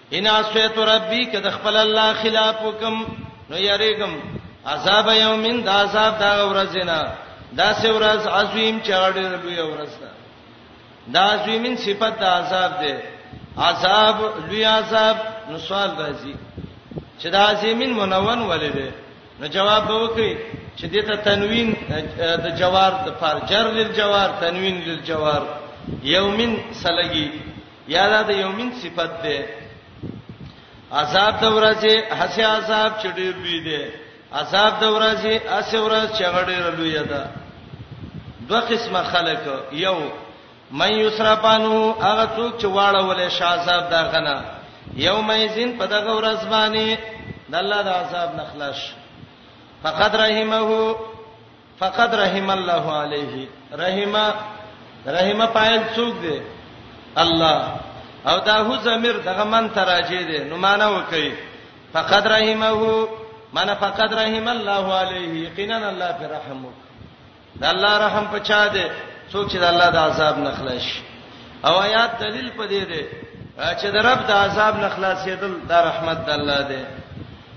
ان اسویت ربی که د خپل الله خلاف وکم نو یریګم عذاب یومین دا عذاب دا ورځینا دا سه ورځ عظیم چاړې لوی ورځ ده دا عظیمین صفت دا عذاب ده عذاب لوی عذاب نو سوال راځي چې دا عظیمین منون ولې ده نو جواب به وکړي چې دې ته تنوین د جوار د فار جر للجوار تنوین للجوار یومین سلګي یا دا د یومین صفت ده عذاب د ورځې هسه عذاب چې ډیر لوی دی عذاب د ورځې هسه ورځ چې غډیر لوی ده دوه قسمه خلک یو مې یسرفانو هغه څوک چې واړه ولې شاذاب دا غنه یوم یزن په دغه ورځ باندې د الله د عذاب نخلاص فقط رحمه فقد رحم الله علیه رحم رحم فاعل څوک دی الله او دا هو زمير دغه من تراجه دی نو معنا وکي فقد رحمه من فقد رحم الله علیه یقینا الله پر رحم وک دا الله رحم پچا دی څوک چې د الله د عذاب نه خلاص او آیات دلیل پدې دی چې د رب د عذاب نه خلاصېدل دا رحمت د الله دی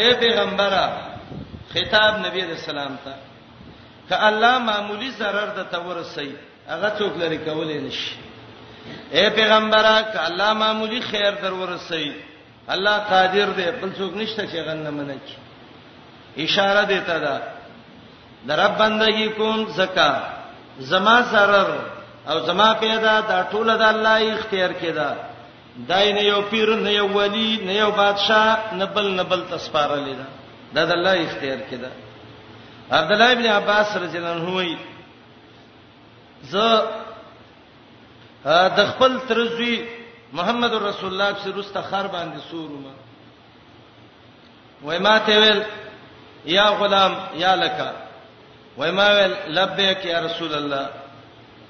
اے پیغمبره خطاب نبی علیہ السلام ته ک الله معمولی zarar د تور سي هغه څوک لري کولې نشي اے پیغمبره ک الله معمولی خیر در ورسي الله قادر دی بل څوک نشته چې غنه منه کی اشاره دیتا ده در رب بندگی کوم زکا زما zarar او زما پیدا دا ټول د الله اختیار کې ده دای نه یو پیر نه یو ولی نه یو بادشاہ نه بل نه بل تسپارلې ده دا د الله اختیار کې ده عبد الله ابن عباس رضی الله عنه وایي زه د خپل ترزوی محمد رسول الله صلی الله علیه وسلم خر باندې سورما وای ما ته ویل یا غلام یا لکا وای ما ویل لبیک یا رسول الله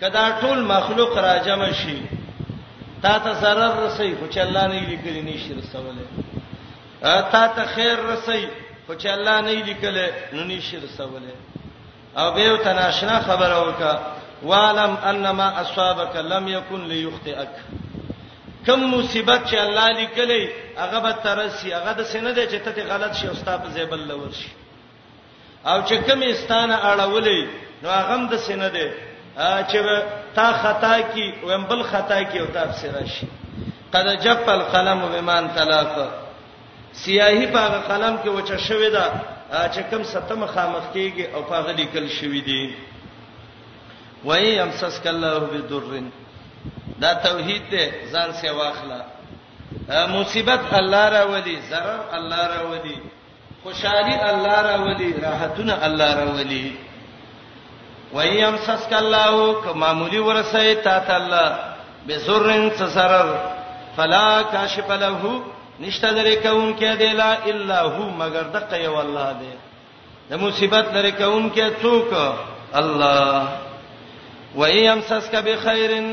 که دا ټول مخلوق راجم شي تا ته zarar رسي خو چې الله نه لیکلی نشي رسوله تا ته خیر رسي خو چې الله نه لیکلی نو نشي رسوله او به ته ناشنا خبره وکا والم انما اصابك لم يكن ليخطئك کم مصیبت چې الله لیکلی هغه به ترسي هغه د سینې چې ته غلط شې او ستاسو زیبل لور شي او چې کومې ستانه اړولې نو هغه هم د سینه دی چې تا خطا کی ومبل خطا کی او تفسیر شي قد جف القلم بمن تلاف سیاهی په قلم کې وچه شوې ده چې کوم ستم خامخ کیږي او په غلي کل شوې دي وای امسس کله بدرن دا توحید ته ځان سي واخلا مصیبت الله را ولي zarar الله را ولي خوشحالي الله راولي راحتونه الله راولي ويم سسک الله ک معمولی ورسه تا ته الله بزرن سسرر فلا کاشف له نشته لري کون کې دی لا الا هو مگر دقه یو الله دی د مصیبت لري کون کې څوک الله ويم سسک بخيرن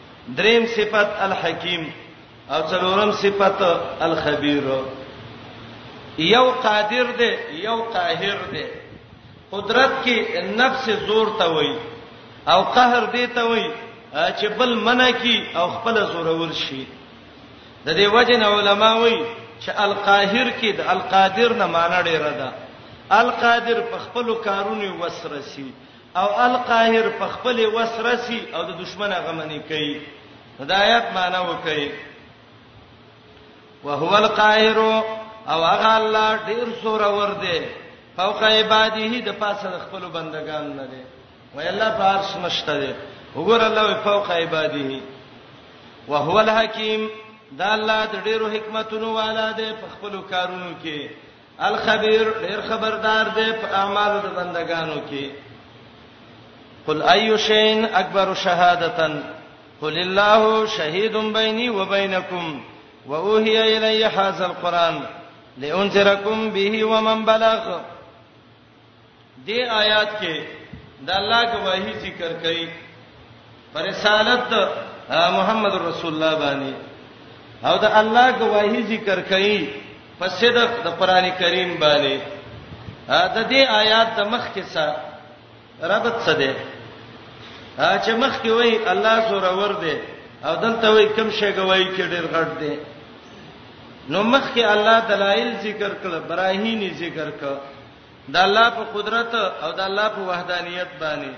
دریم صفت الحکیم او څلورم صفت الخبیر یو قادر دی یو قاهر دی قدرت کې نفس زور ته وای او قهر دی ته وای چې بل منع کی او خپل زور ور شي د دې وجنه علما وای چې القاهر کې د القادر نه معنی ډیره ده القادر په خپل کارونو وسرسي او القاهر په خپل وس رسی او د دشمن غمنی کوي هدایت معنا وکړي وهو القاهر او هغه الله ډیر سور ور دی فوق عباده د پاسه د خپل بندگان نه دی وای الله فارس مشته دی وګور الله فوق عباده وهو الحکیم دا الله د ډیرو حکمتونو والا دی په خپل کارونو کې الخبير ډېر خبردار دی په اعمالو د بندگانو کې قل ايو شين اکبر شهادتن قل الله شهيد بيني وبينكم واوحي الي هذا القران لانذركم به ومن بلغ دې آیات کې د الله گواهی ذکر کړي پر رسالت محمد رسول الله باندې او د الله گواهی ذکر کړي په صدق د قران کریم باندې د دې آیات د مخ کې څه ربط څه دی چې مخ کې وای الله سره ور دی او دلته وای کم شي گواہی کې ډېر غټ دی نو مخ کې الله دلایل ذکر کړ براهینی ذکر کړ د الله په قدرت او د الله په وحدانیت باندې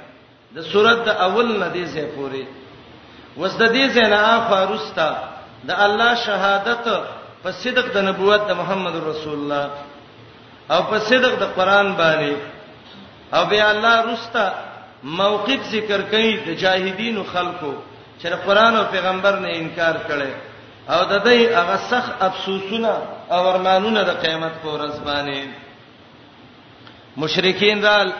د سورۃ د اول نه دې ځای پورې وس د دې ځای نه افارستا د الله شهادت په صدق د نبوت د محمد رسول الله او په صدق د قران باندې او بیا الله رستا موقف ذکر کوي د جاهدین خلکو چې قران او پیغمبر نه انکار کړي او د دې هغه سخ افسوسونه او ارمانونه د قیامت پر ورځ باندې مشرکین رال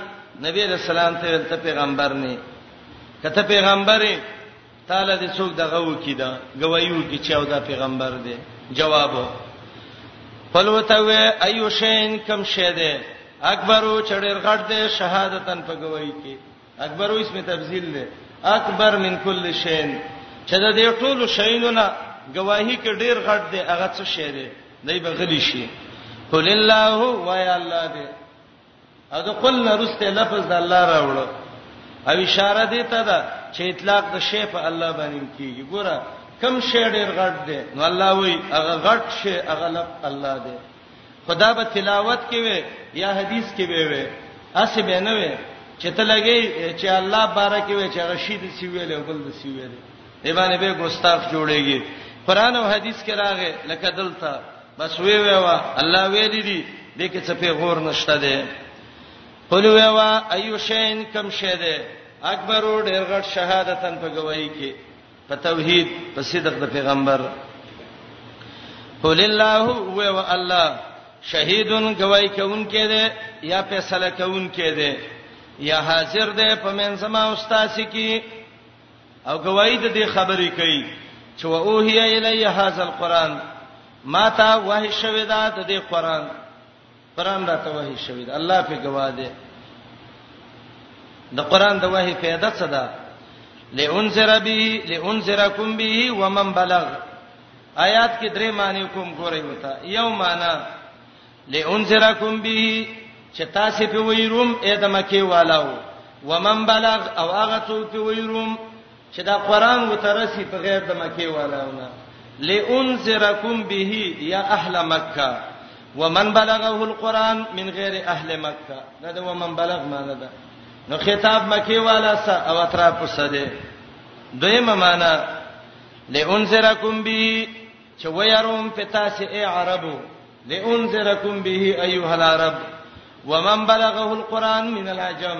نبی رسول الله ته ته پیغمبر نه کته پیغمبر تعالی دې څوک دغه وکی دا گواہی وکی چې او دا پیغمبر دی جواب فلوته و ایو شین کم شه دی اکبرو چړیر غټ دی شهادتن په گواہی کې اکبر او اسم تفضیل دی اکبر من کل شین چې د دې ټولو شینو نه گواہی کې ډیر غټ دی هغه څه شی دی دای به غلی شي قل الله و یا الله دی او د قل نرسته لفظ د الله راوړو او اشاره دی ته دا چې اطلاق د شی په الله باندې کیږي ګوره کم شی ډیر غټ دی نو الله وی هغه غټ شی هغه لفظ الله دی خدا به تلاوت کې وي یا حدیث کې به وي اسې به نه وي چې ته لګي چې الله بارک وي چې رشید سی ویل او بل سی ویل دی باندې به ګستاخ جوړيږي قران او حدیث کې راغې لکه دلته بس وی وی وا الله ویل دي دې کې څه په غور نشته دی قل وی وا ايو شین کم شه دی اکبر ډیر غټ شهادتن په گواہی کې په توحید په صدق د پیغمبر قول الله هو و الله شهیدون گواہی کوونکې ده یا فیصله کوونکې ده یا حاضر ده په منځما استاد کی او گواہی د دې خبرې کوي چې و اوهی الی هاذا القران ما تا وحی شوی دا د دې قران قران راته وحی شوی دی الله په گواه دی د قران د وحی فائدہ څه ده لئنذر به لئنذرکم به ومن بلغ آیات کې درې معنی کوم ګورئ وتا یو معنی لئنذرکم به چې تاسو په ویروم اې د مکی والو ومن بلغ او هغه څوک په ویروم چې دا قران وترسي په غیر د مکه والاونه لئنذرکم به یا اهل مکه ومن بلغه القران من غیر اهل مکه دا د ومن بلغ معنی ده نو خطاب مکه والا سره او اطراف سره ده دویمه معنی لئنذرکم به چې ويروم پتا سي اي عربو لئنذرکم به ايها العرب ومن بلغه القران من العجم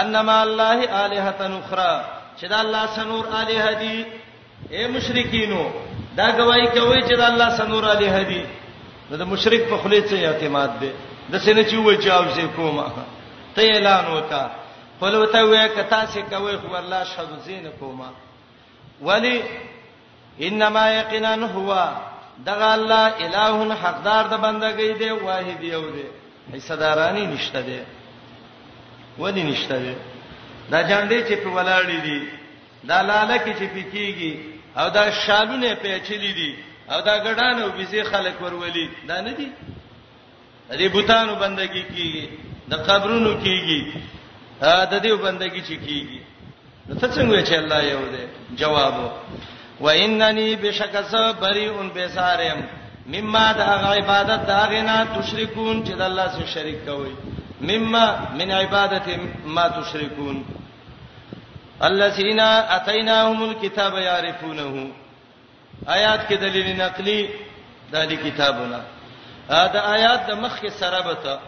ان مع الله الهه اخرى چې د الله سنور الهه دي اے مشرکینو دا گواہی کوي چې د الله سنور الهه دي نو د مشرک په خلی څه اعتماد دی د سینې چې وای چې او زه کوم ته اعلان وکا قل وته وې کتا سي کوي خو الله شهادت زین کومه ولی انما یقینا هو دغه الله الہ حقدار د بندګۍ دی واحد یو دی حصدارانی نشته دی ولی نشته دی دا جانډې چې په ولاړې دي دا لاله کې چې پکېږي او دا شالونه پیچلې دي او دا ګډان او بيزي خلک ورولي دا نه دي د دې بوتانو بندگی کیږي د قبرونو کیږي د دې بندگی چې کیږي نو ته څنګه چې الله یو دی جواب و اننی بشکس بری ان بیسارم مما د عبادت دا غنا تشریکون چې د الله سره شریک کوي مما من عبادت ما تشریکون الذين اتيناهم الكتاب يعرفونه آیات کې دلیل نقلی د دې کتابونه دا آیات د مخ کې سره بته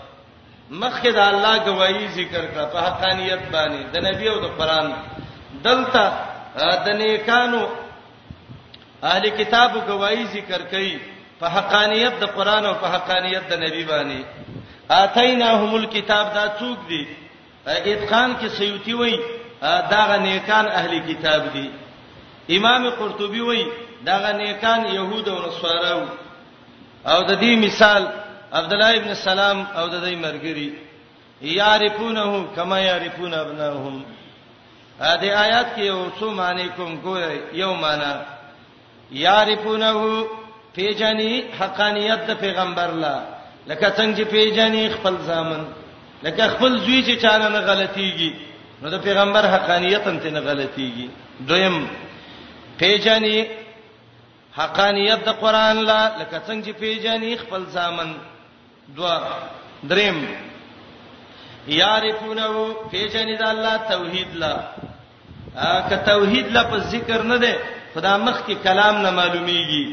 مخ کې د الله گواہی ذکر کړه په حقانیت باندې د نبی او د قران دلته د نیکانو اهل کتاب گواہی ذکر کړي په حقانیت د قران او په حقانیت د نبی باندې اتیناهم الكتاب دا څوک دي اتقان کې سیوطي وایي داغه نیکان اهل کتاب دي امام قرطبي وایي داغه نیکان يهود او نصارا او د دې مثال عبد الله ابن سلام او د دې مرګري یعرفونه کما یعرفون ابناهم ا دې آیات کې یو څو معنی کوم ګوره یو معنی یعرفونه پیجنی حقانیت د پیغمبر لا لکه څنګه چې پیجنی خپل ځامن لکه خپل زوی چې چانه نه غلطيږي نو د پیغمبر حقانیت هم ته نه غلطيږي دویم پیجنی حقانیت د قران لا لکه څنګه چې پیجنی خپل ځامن دوا دریم یعرفونه پیجنی د الله توحید لا که توحید لپس ذکر نه ده خدا مخ کې کلام نه معلومیږي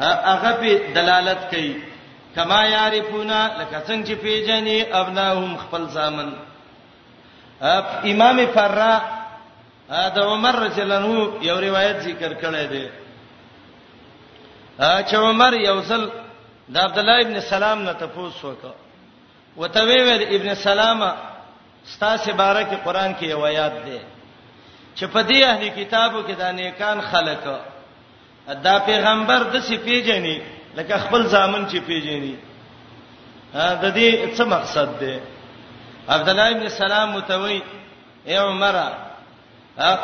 هغه په دلالت کوي کما یعرفونا لکه څنګه چې پیژني ابناهم خپل ځامن امام فرا د عمر رضی الله عنه یو روایت ذکر کړی دی چې عمر یو ځل د عبد الله ابن سلام نه تاسو وکړه وته ویل ابن سلامه ستاسو باره کې قران کې یو آیات دی چې په دې اهلي کتابو کې دا نیکان خلک دا پیغمبر د سی پیژني لکه خپل ځامن چې پیژني د دې څه مقصد دی عبد الله ابن سلام متوي اے عمره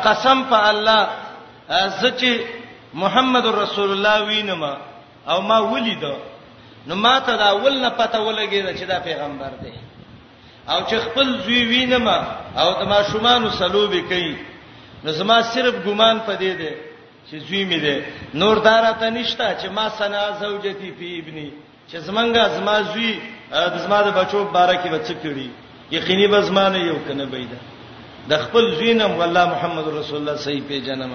قسم په الله زچې محمد رسول الله وینم او ما ولیدو نو ما ته دا ول نه پته ولګی چې دا پیغمبر دی او چې خپل زوی وینم او د ماشومان سلوبي کوي نو زما صرف ګمان پدې دی چې زوی مې دی نور داراته نشتا چې ما سنا زوجتی فی ابنی چې زمنګا زما زوی د زما د بچو بارکه بچ کړي یقیني به زما نه یو کنه بيدا د خپل زینم والله محمد رسول الله صحیح پیژنم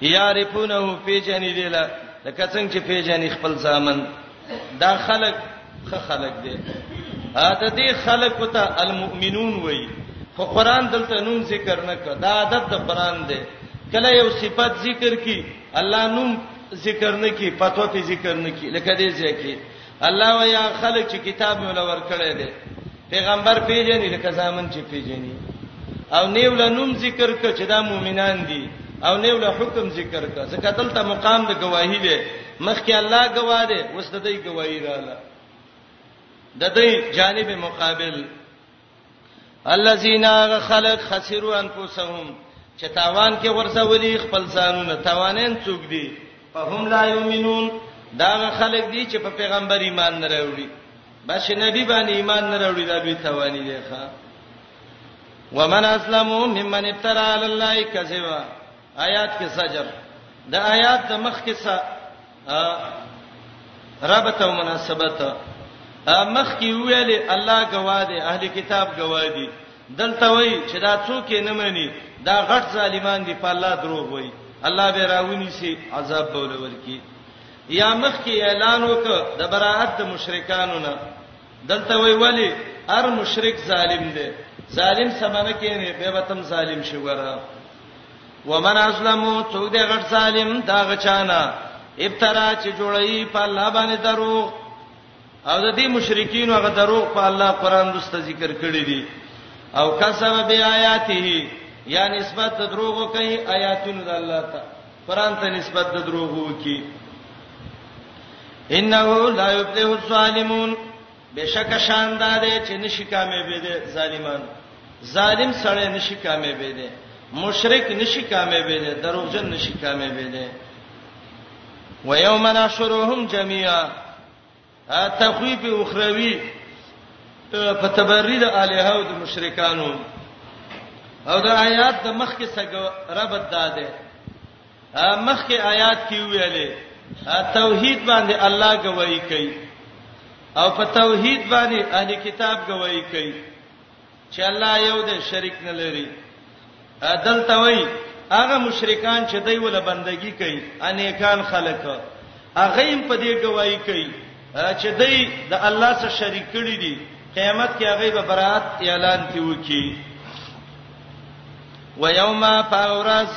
یارفونه پیژنې دی لکه څنګه چې پیژنې خپل ځامن دا خلک خه خلک دي ا د دې خلکو ته المؤمنون وای خو قران دلته نوم ذکر نه کړ دا عادت د قران دی کله یو صفت ذکر کی الله نوم ذکر نه کی پتو په ذکر نه کی لکه دې ځکه الله ویا خلک چې کتاب مولور کړي دي پیغمبر پیژني لکه ځامن چې پیژني او نیو له نوم ذکر ک چې دا مؤمنان دي او نیو له حکم ذکر ک ځکه دلته مقام د گواهی دی مخکې الله گواه دی اوس د دې گواهی رااله د دې جانب مقابل الذين خلق خسروا انفسهم چې تاوان کې ورسولي خپل ځانونه تاوانین څوک دي فهم لا یؤمنون دا خلک دي چې په پیغمبر ایمان نه راوړي بس نبی باندې ایمان نه راوړي دا به توانی دی ښا ومن اسلمو ممن افترا علی الله کذبا آیات کې سجر د آیات د مخ کې سا ربط او مناسبت مخ کې ویلې الله گواه دی اهل کتاب گواه دی دلته وای چې دا څوک نه مانی دا غټ ظالمان دی په الله دروغ وای الله به راونی سي عذاب بولول کی یا مخکې اعلان وک د براءت د مشرکانو نه دلته وی ولی هر مشرک ظالم دی ظالم سمانه کینه به وتم ظالم شي ورا ومن اسلمو څوک دی غټ ظالم دا غچانا ابترا چې جوړی په الله باندې درو او د دې مشرکین هغه دروغ په الله قران دوست ذکر کړی دي او کسب بیااته یا نسبت د دروغ کوي آیاتونو د الله ته قران ته نسبت د دروغ کوي انه لا یفلح الظالمون بشک شان دا دی چې نشي کامیابې دي ظالمان ظالم سره نشي کامیابې دي مشرک نشي کامیابې دي دروغجن نشي کامیابې دي و یوم نحشرهم جميعا تخویف اخروی په تبرید الها او د مشرکانو او دا آیات د مخ کې څنګه ربط داده مخ کې آیات کې ویلې توحید باندې الله گواہی کوي او په توحید باندې اهل کتاب گواہی کوي چې الله یو دی شریک نه لري دلته وای هغه مشرکان چې دوی ول بندگی کوي انیکان خلک هغه هم په دې گواہی کوي چې دوی د الله سره شریک کړي دي قیامت کې هغه به برائت اعلان کوي و یوم فاورز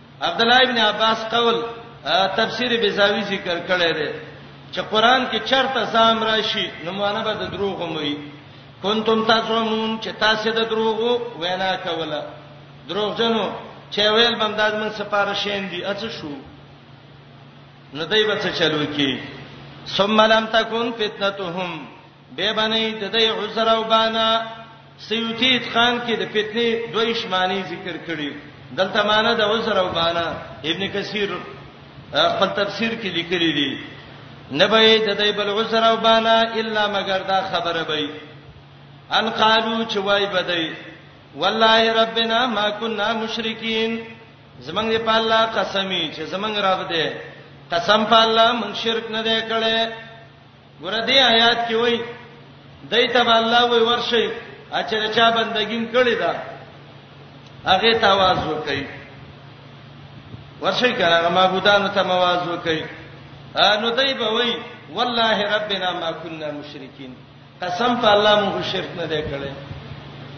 عبد الله ابن عباس قول تفسیر بزاوی ذکر کړی دی چې قران کې چرته زام راشي نو معنی به د دروغ مې کنتم تزعمون چې تاسو د دروغ وینا کوله دروغ جنو چې ویل بمداد من سپاره شین دي اڅ شو نو دای به څه چلو کې ثم لم تکون فتنتهم به باندې د دې عذر او بانا سیوتی اتقان کې د فتنې دوی شمانی ذکر کړی دلته معنی د عذر او بانا ابن کثیر خپل تفسیر کې لیکلی دی نه به د دې بل عذر او بانا الا مگر دا خبره به ان قالو چې وای بدای والله ربنا ما كنا مشرکین زمنګ دی په الله قسمی چې زمنګ رب دی قسم په الله مونږ شرک نه دی کړی ګوره دې آیات کې وایي دای ته الله وی ورشي اچر چا بندګین کړی دا هغه ته आवाज وکړي ورشي کړه معبودانو ته आवाज وکړي نو دای به وی والله ربنا ما كنا مشرکین قسم په الله موږ شرک نه دی کړی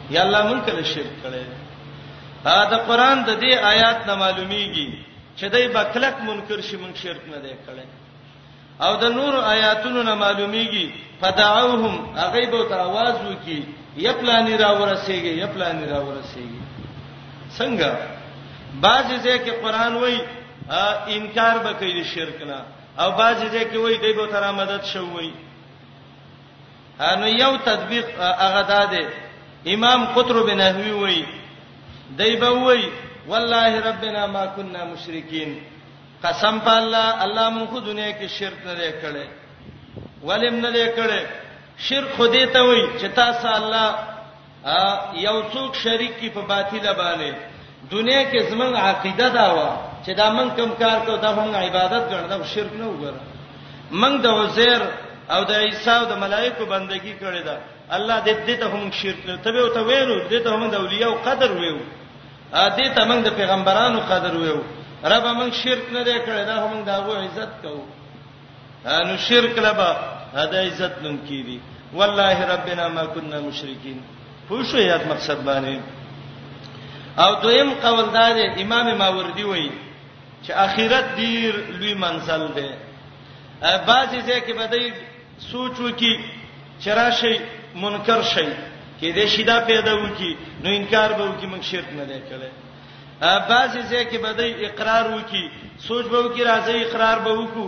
یا الله موږ کله شرک کړی دا د قران د دې آیات نه معلومیږي چې دای بکلک منکر شي موږ شرک نه دی کړی او د نور آیاتونو نه معلومیږي فدعوهم هغه به تر आवाज وکي یپلانی را ورسیږي یپلانی را ورسیږي څنګه بعضی ځکه قران وای انکار به کوي شرک نه او بعضی ځکه وای دی به تر مدد شوی نو یو تطبیق هغه ده امام قطرب نحوی وای دی به وای والله ربنا ما كنا مشرکین قسم په الله الله مون خو دنیا کې شرک نه دی کړی ولیم نه دی کړی شرک خو دې ته وای چې تاسو الله یو څوک شریک کی په باطل باندې دنیا کې زمنګ عقیده دا و چې دا من کوم کار کو دا هم عبادت ګڼل شرک نه وګره من د وزیر او د عیسی او د ملائکو بندگی کړې ده الله دې دې ته هم شرک نه تبه او ته وینو دې ته هم د اولیاء قدر ویو ا دې ته موږ د پیغمبرانو قدر ویو رب موږ شرک نه دی کړی دا موږ داغو عزت کوو نو شرک لبا دا عزت نوم کیدی والله ربنا ما كنا مشرکین پوښو یاد مقصد باندې او دویم قول دا دی امام ماوردی وایي چې اخرت ډیر لوی منزل دی بعضی ځکه بدای سوچ وکي چرشي منکر شي کې دې شیدا پیدا وکي نو انکار به وکي موږ شرک نه دی کړی بعضی ځای کې به دوی اقرار وکي سوچ به وکي راځي اقرار به وکړو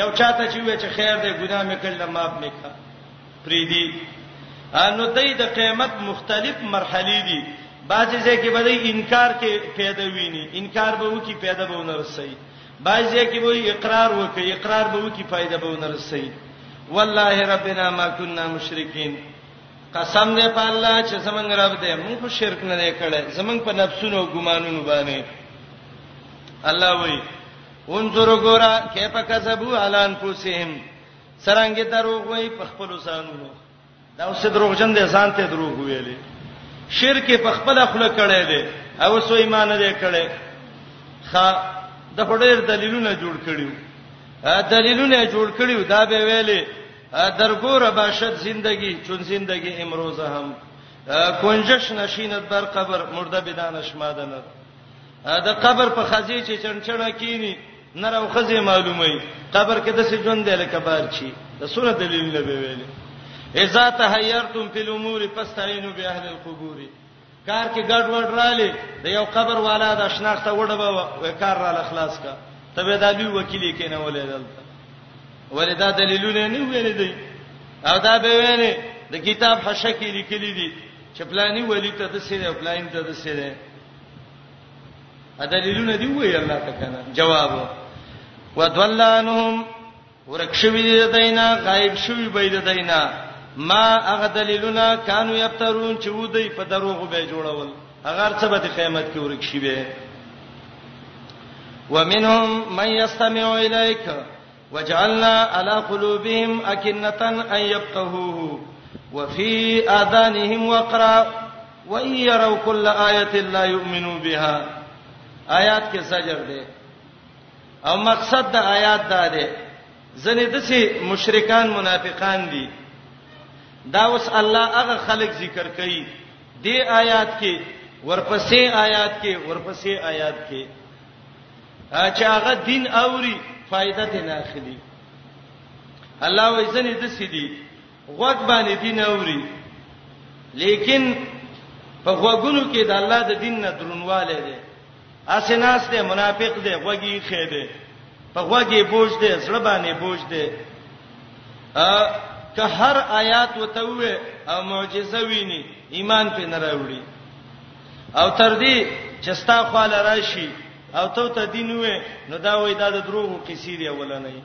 یو چاته چې وې چې خیر دې ګناه مې کړل معاف مې کړه پریدي انو دای د قیامت مختلف مرحلې دي بعضی ځکه به انکار کې پیدا ویني انکار به وکي پیدا به ونرسي بعضی کې وایي اقرار وکړي اقرار به وکړي فائدہ به ونه رسي والله ربنا ما كنا مشرکین قسم دې په الله چې زمنګ رب دې موږ خو شرک نه کړي زمنګ په نفسونو ګمانونو باندې الله وایي انظر ګورا کیف کذبوا علان پوسهم سرانګي دروغ وایي په خپل ځانونو دا اوس دروغجن دي ځان ته دروغ ویلې شرک په خپل خپل کړي دي او سو ایمان نه کړي خا د هډیر دلیلونه جوړ کړیو دلیلونه جوړ کړیو دا به ویلې درګور باشد زندگی چون زندگی امروز هم کنجش نشینت بر قبر مرده بدانش مادنه دا قبر په خزی چې چنچنه کینی نر او خزه معلومه قبر کې د څه ژوند دی لکه بار چی د سونه دلیل نه به ویل اذا تحیرتم فی الامور فاستعینوا باهل القبور کار کې ګډ وډ رااله د یو قبر والا د شناخته وډه به کار را اخلاص کا تبه دا لوی وکیل کې نه ولې دلته ولدا دلیلونه نه ویل دی او دا به ویل د کتاب حشکی لیکلی دی چې پلاني ولی ته د سره پلان ته د سره ا دلیلونه دی وی الله تکانه جواب ودلانهم ورکشوی دی دینا غایب شوی به دی دینا ما هغه دلیلونه کانو یبترون چې ودی په دروغ به جوړول هغه څه به د قیامت کې ورکشي به ومنهم من یستمع الیک وجعلنا على قلوبهم اكنه ان يفقهوه وفي اذانهم وقرا وان يروا كل ايه لا يؤمنوا بها آیات کې سجر ده او مقصد د آیات دا ده ځنې د سي مشرکان منافقان دي دا اوس الله هغه خلق ذکر کوي دی آیات کې ورپسې آیات کې ورپسې آیات کې چې هغه دین اوري فائدہ ته نه اخلي الله وې ځنې د سیدی غوږ باندې دین اوري لیکن په غوګونو کې د الله د دین نه درنواله دي اسناس ته منافق دي غوګي خې دي په غوګي بوج دي زړه باندې بوج دي ا که هر آیات وتوي او معجزه ویني ایمان په نه راوړي او تر دې چې ستا خپل راشي او ته ته دین وې نو دا وای دا د دروغو کیسې دی ولنې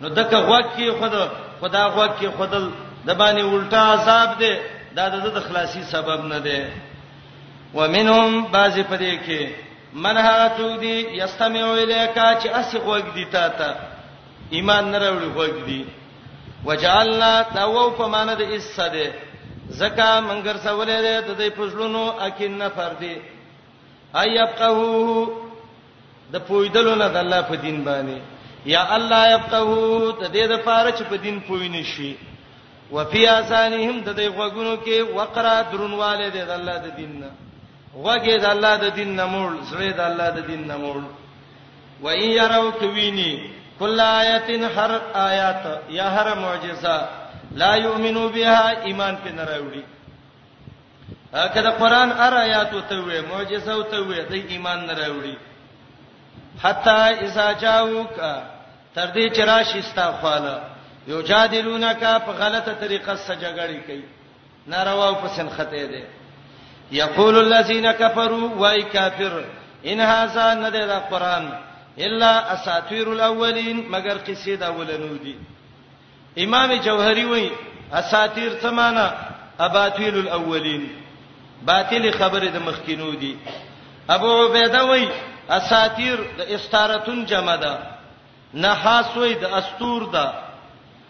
نو دغه غوږ کې خود خدا غوږ کې خودل د باندې الټا عذاب دی دا د خلاصي سبب نه دی ومنهم بعض پدې کې من هغه څوک دی یستمع الیکا چې اسی غوږ دی تا ته ایمان نه راوړي خوګ دي وجعلنا داو په معنی د اس ده زکه منګر سولې ده د دې پښلونو اکین نه فردي ايبقهو د پویدلو نه د الله په دین باندې یا الله يبقهو د دې د پاره چې په دین پوی نشي وفي اسانهم د دې غوګونو کې وقرا درنواله ده د الله د دین نه وګه د الله د دین نه مول زړه د الله د دین نه مول و ان يروا کوینی کل آیتن هر آیات یا هر معجزه لا یؤمنو بها ایمان په نه راوړي هغه د قران هر آیات ته وې معجزه او ته وې د ایمان نه راوړي حتا اذا جاءوک تر دې چې راشي ستا خاله یو جادلونکا په غلطه طریقه سره جګړه کوي ناروا او پسن خطه ده یقول الذين كفروا وای کافر ان هاذا نه ده قران الا اساطير الاولين مگر قصې دا ولنو دي امام جوهری وای اساطير څه معنی اباطيل الاولين باطل خبره د مخکینو دي ابو عبیده وای اساطير د استارتون جمع ده نحاس وای د استور ده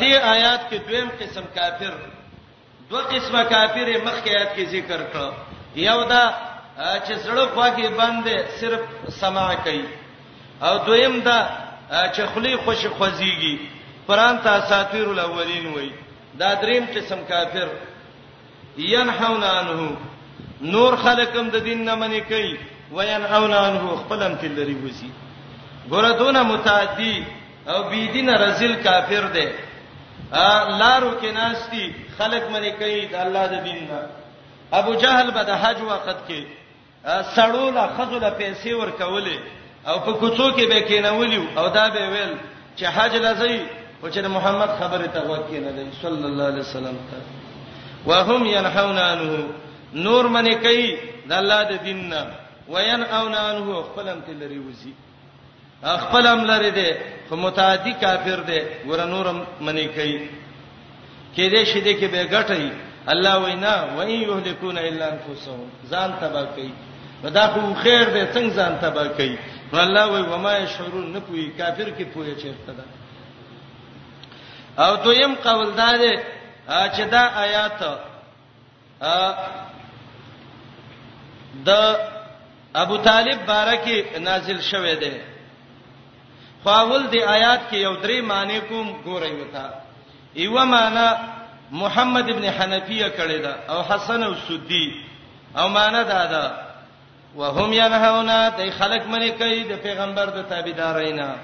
دې آیات کې دویم قسم کافر دوه قسمه کافر مخکې آیات کې ذکر کړو یو دا چې زړه خواږي باندې صرف سماع کوي او دویم دا چې خلی خوش خوځيږي قران ته اساطیر الاولین وای دا دریم قسم کافر ينحون عنه نور خلقم د دین نه منی کوي وینعون عنه خپلم تل لري وسی ګوره دونه متعدی او بی دین رزل کافر دی لارو کې ناشتي خلق منی کوي د الله د دین نه ابو جهل به د حج وخت کې سړو له خزو له پیسې ورکولې او په کوڅو کې به کېنولیو او دا به ویل چې حج لزی او چې محمد خبره ته وکړي نه دی صلی الله علیه وسلم ته وهم ينحون عنه نور منی کوي د الله د دین نه وین او نه عنه خپلم تلری وزي خپل هم لري دی خو متعدی کافر دی ګور نورم منی کوي کې دې شې دې کې به غټي الله وینا وای یهلکون الا انفسهم ځان تبا کوي ودا خو خیر دې څنګه ځان تبا کوي نو الله وای وما شرور نه پوي کافر کې پوي چیرته ده او دویم قول دا دی چې دا آیات د ابو طالب بارکه نازل شوه دی خواول دی آیات کې یو درې معنی کوم ګورئ وتا ایو معنی محمد ابن حنفیه کړی دا او حسن او سدی او معنی دا ده وهم ينهونا دای خلق منی کوي د پیغمبر د تابعدارینا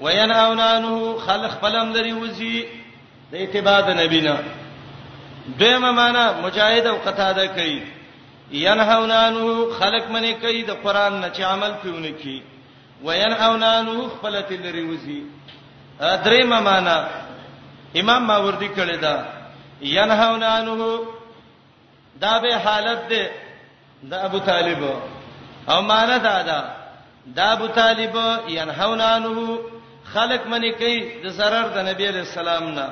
وینهونانه خلق فلم لري وزي د اتباع د نبینا دیمه معنا مجاهد او قتاده کوي ينهونانه خلق منی کوي د قران نه چې عمل پیونه کوي وینهونانه خپل تل لري وزي دریمه معنا امام ماوردی کړی دا ينهونانه دا به حالت ده د ابو طالب او معنا دا ده د ابو طالب ينهون عنه خلق منی کوي د zarar د نبی عليه السلام نه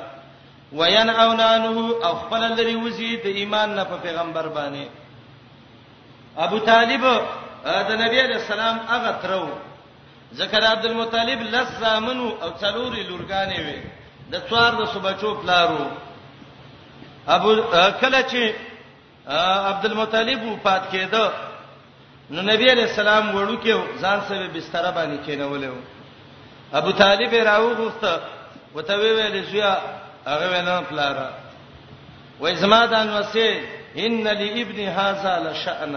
وينهون عنه او خپل لري وزي د ایمان نه په پیغمبر باندې ابو طالب د نبی عليه السلام هغه ترو ځکه د عبدالمطلب لس زامنو او څلورې لورګانې وي د څوار د صبچو پلارو ابو کله چې عبدالمطلب وفات کېده نو نبی علیہ السلام وړو کې ځان سره بستر باندې کېنولې وو ابو طالب راوغوسته وته ویل زویا هغه وینا پلاره وای زما د انوسه ان لابن هاذا لشأن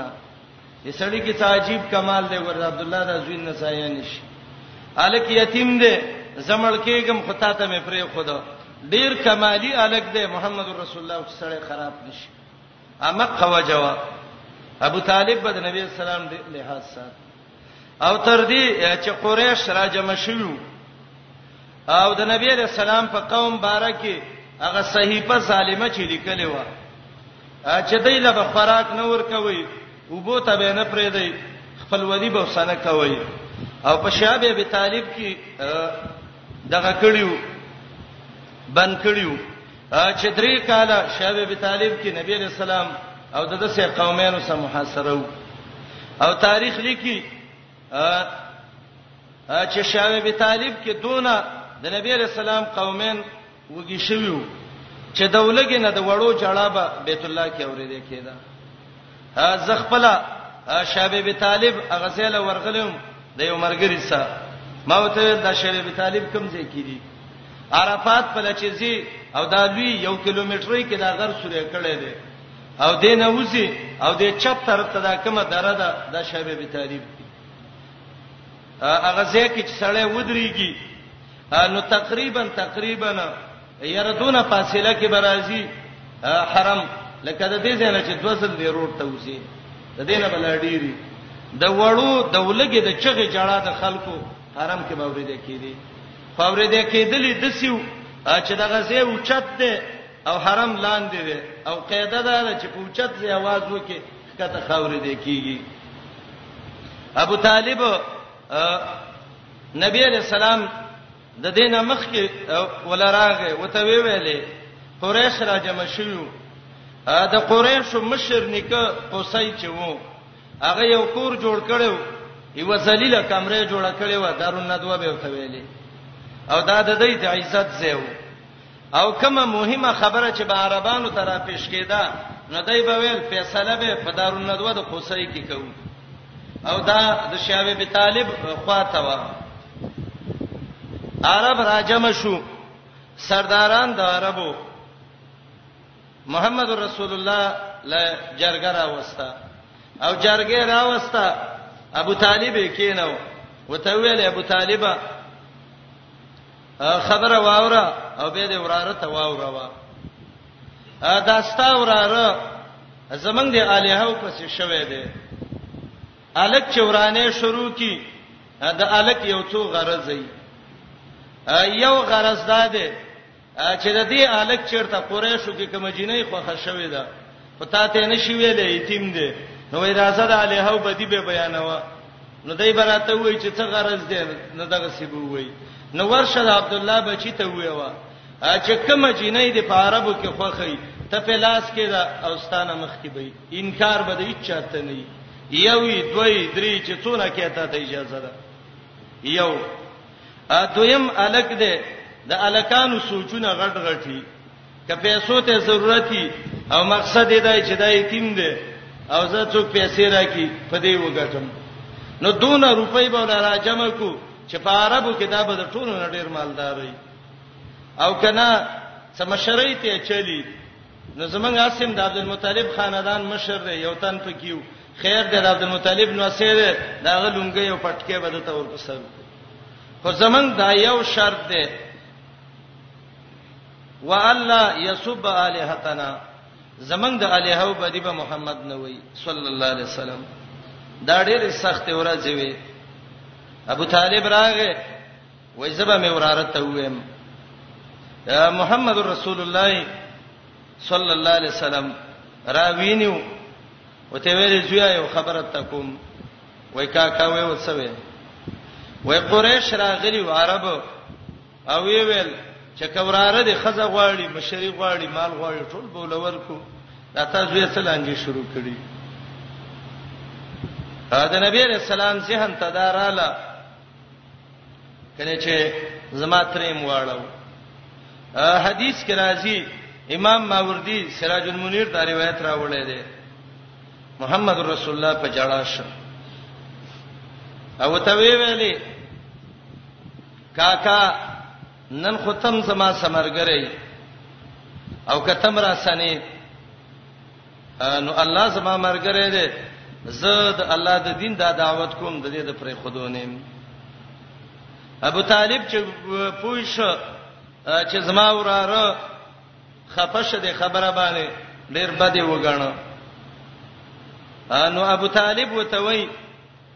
دې سړی کې تعجب کمال دی ورته عبد الله د زوین نه سایه نشي الک یتیم دی زمړ کېګم خطا ته مې پرې خود ډیر کمالی الک دی محمد رسول الله سره خراب نشي اما قوا جوا ابو طالب بد نبی اسلام دې لحاظ سات او تر دې چې قریش را جمع شوو او د نبی رسول الله په قوم بارکه هغه صحیفه ظالمه چې لیکلې و چې دوی له به خوراک نه ورکوي اوبو ته به نه پرېدی خپل ودی به وسنه کوي او په شعب ابي طالب کې دغه کړیو بن کړیو چې درې کاله شعب ابي طالب کې نبی عليه السلام او دغه سه قومانو سره محاصره وو او تاریخ لیکي چې شعب ابي طالب کې دونه د نبی عليه السلام قومین وږي شوي وو چې د ولګې نه د وړو جړا به بیت الله کې اورېدې کېده زه خپل شابه بي طالب هغه ځای له ورغلم د یو مرګري سره ما وته د شابه بي طالب کوم ځای کې دي عرفات په لچزي او دا لوی یو کیلومتري کې دا غر سورې کړي دي او دینه وځي او د چپ طرف ته دا کومه دره ده د شابه بي طالب هغه ځای کې چې سړی ودرېږي نو تقریبا تقریبا یره دونه فاصله کې برازي حرم لکه د دې ځای نه چې دوزل دی روډ ته وځي د دې نه بل ډیری د وړو د ولګي د چغې جړه د خلکو حرم کې باورې ده کېدی باورې ده کېدلې د سیو چې د غزه اوچت ده او حرم لاندې ده او قاعده ده چې په اوچت ځای आवाज وکي کته خاورې ده کیږي ابو طالب نبی علیہ السلام د دینه مخ کې ولراغه وته وی ویلې قریش را جمع شیو د قریش مشر نکه قصی چې وو هغه یو کور جوړ کړو یو ذلیلہ کمره جوړ کړو دارون ندوه به وته ویلې او دا د دې د عزت زیو او کومه مهمه خبره چې به عربانو ته را پیش کېده نو دای به ویل فیصله به په دارالندوه د قصې کې کوو او دا د شاوی به طالب خواته و عرب راجم شو سرداران د عربو محمد رسول الله له جرګه راوستا او جرګه راوستا ابو طالب کینو وته ویل ابو طالبہ خبره واوره او به دې وراره ته واوره وا دا ستا وراره زمنګ دې الہو پس شوه دې الک چورانه شروع کی د الک یو څو غرض ای یو غرض دا دی چې د دې الک چیرته قریشو کې کوم جنې خوخه شوې ده پتا ته نشي ویلې یتیم دی نو راځه د الہو بدی به بیانوا نو دای براته وای چې څه غرض دی نه دغه سی بو وای نو ورشه د عبد الله بچی ته وای وا چې کوم جنې د په عربو کې خوخی ته په لاس کې دا اوستانه مخ کې به انکار به د هیڅ چاته نه یوي دوی درې چې څونه کېته ته اجازه ده یو ا دویم الک ده د الکانو سوچونه غټ غټي که پیسو ته ضرورت وي او مقصد یې دا چې دا یتیم دی او زه څوک پیسې راکې په دې وګټم نو دون روپۍ به را جمع کو چې په عربو کې دا به د ټولو نړیر مالدار وي او کنا سمشرۍ ته چلی نو زمنګ عاصم د عبد المطلب خاندان مشر دی یو تن پکیو خیر دی د عبد المطلب نو سره دا غلونګي یو پټکه بده تور پسر خو زمنګ دا یو شرط دی والا يسب الهتنا زمنګ د الهه او بدی به محمد نه وای صلی الله علیه وسلم دا ډېر سخت ورځ وي ابو طالب راغې وای زبا مې وراره ته ویم محمد رسول الله صلی الله علیه وسلم راوینیو وته ویلې زویا یو خبره تکوم وای کا کا وې وڅوي وای قریش راغلی و عربو او وی ویل چې کوراره دې خزه غواړي مشری غواړي مال غواړي ټول به ولور کو دا تاسو یې څه لانجه شروع کړي دا نبی رسول الله ذهن تداراله کله چې زما تریم واړو حدیث کې راځي امام ماوردی سراج المنیر دا روایت راوړی دی محمد رسول الله په جړاش او ته وی ویلې کاکا نن خو تم زما سمرګرې او کتم را سنې نو الله زما مرګرې دې زد الله د دین دا دعوت کوم د دې د پرې خودونیم ابو طالب چې پوښ چې زما وراره خپش دې خبره باندې ډېر بده وګڼو انو ابو طالب وته وای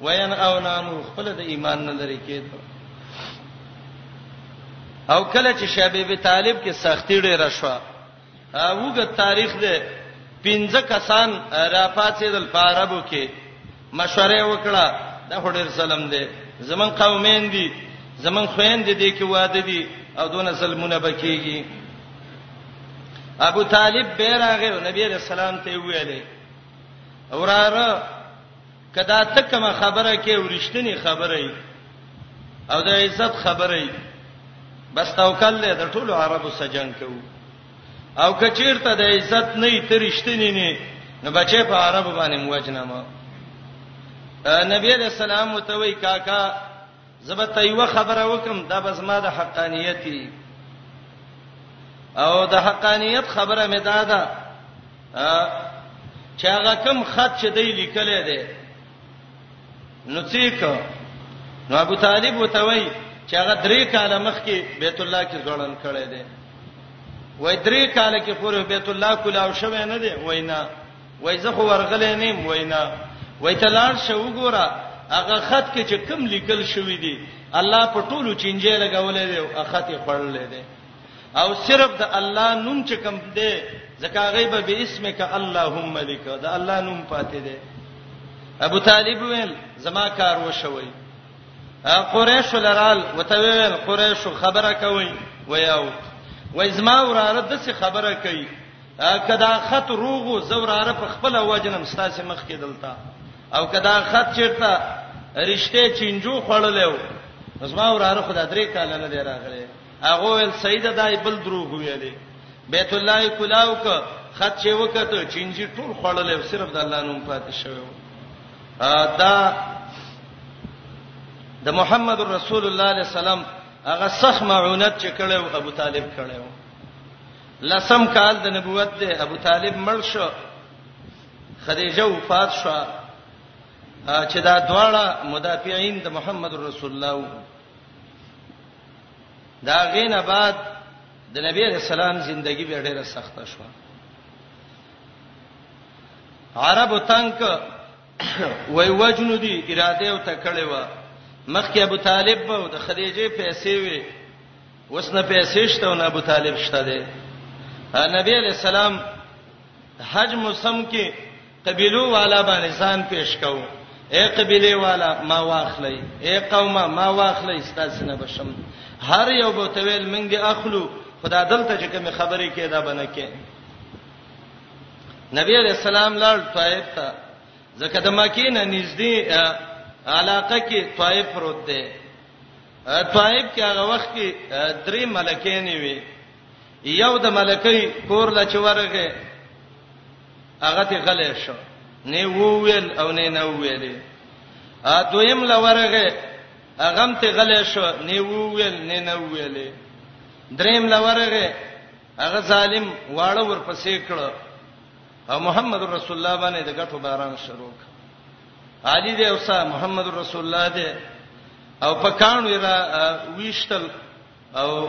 وین او نانو خپل د ایمان نه لري کېدو او کله چې شبیب طالب کې سختی ډیره شو اوګه تاریخ دی پنځه کسان را پاتېدل په عربو کې مشوره وکړه دا هډر سلام دی زمون قومین دي زمون خوین دي د کې واده دي او دون سلمونه بکیږي ابو طالب بیرغه نبی رسول الله ته ویلې اوراره کدا ته کوم خبره کې ورشتنی خبره ای او د عزت خبره ای بس توکل له د ټولو عربو سجن کو او کچیرته د عزت نه ای ترشتنی نه نو بچې په عربو باندې موجنه ما نبی رسول الله متوي کاکا زبه ته یو خبره وکم دا بس ما د حقانیتی او د حقانیت خبره مې دا ده چې هغه کم خط چې دی لیکلې ده نو څیک نو ابو طالب وتوي چې هغه درې کاله مخکې بیت الله کې ځوړن کړي دي وای درې کاله کې پورې بیت الله کولاو شوه نه دی وای نه وای زه خو ورغلې نه یم وینا وای ته لاړ شو وګوره هغه خط کې چې کم لیکل شوی دی الله په ټولو چنجې لګولې دی او خط یې خړلې دی او صرف د الله نوم چې کم دی ځکه غیب به اسمک اللهم لک د الله نوم پاتې دی ابو طالب ویل زما کار وشوي قریش لرال وتویل قریش خبره کوي ویاو وای زما وراله د څه خبره کوي کدا خط روغو زوراره په خپل وجنم ستاسو مخ کې دلته او کدا خط چیرته رشته چینجو خړلې و زما وراره خدای درې کال نه دی راغلی هغه ول سید دای بل دروغ ویلې بیت الله کلاو ک خط چې وکته چینجی ټول خړلې و صرف د الله نوم پاتې شوی دا د محمد رسول الله علیه السلام هغه سخ معونت چې کړو ابو طالب کړو لسم کال د نبوت دی ابو طالب مړ شو خدیجه وفات شو چې دا دواړه مدافعین د محمد رسول الله وو دا غینه بعد د نبی رسول الله زندگی به ډیره سخته شو عربو تنک وای وجنو دی اراده او تکړه و مخکې ابو طالب او د خدیجه پیسې وي اوس نه پیسې شته او نه ابو طالب شته دی نبی علیہ السلام حج موسم کې قبيلو والا باندې ځان پیش کاو اے قبيله والا ما واخلې اے قومه ما واخلې استاد نه بشم هر یو به تویل منګي اخلو خدا دلته چې کوم خبرې کې دا بنه کې نبی علیہ السلام لاړ طائف ته ځکه د مکې نه نږدې علاقه کې طائف پروت دی طائب کې هغه وخت کې درې ملکې نه وي یو د ملکې کور لا چورغه هغه ته غلې شو نه وویل او نه نه ویلې ا دویم لا ورغه هغه ته غلې شو نه وویل نه نه ویلې دریم لا ورغه هغه ظالم واړه ورپسې کړو او محمد رسول الله باندې د غټو باران شروع کړ علي دې اوسه محمد رسول الله دې او په کانو یې را ویشتل او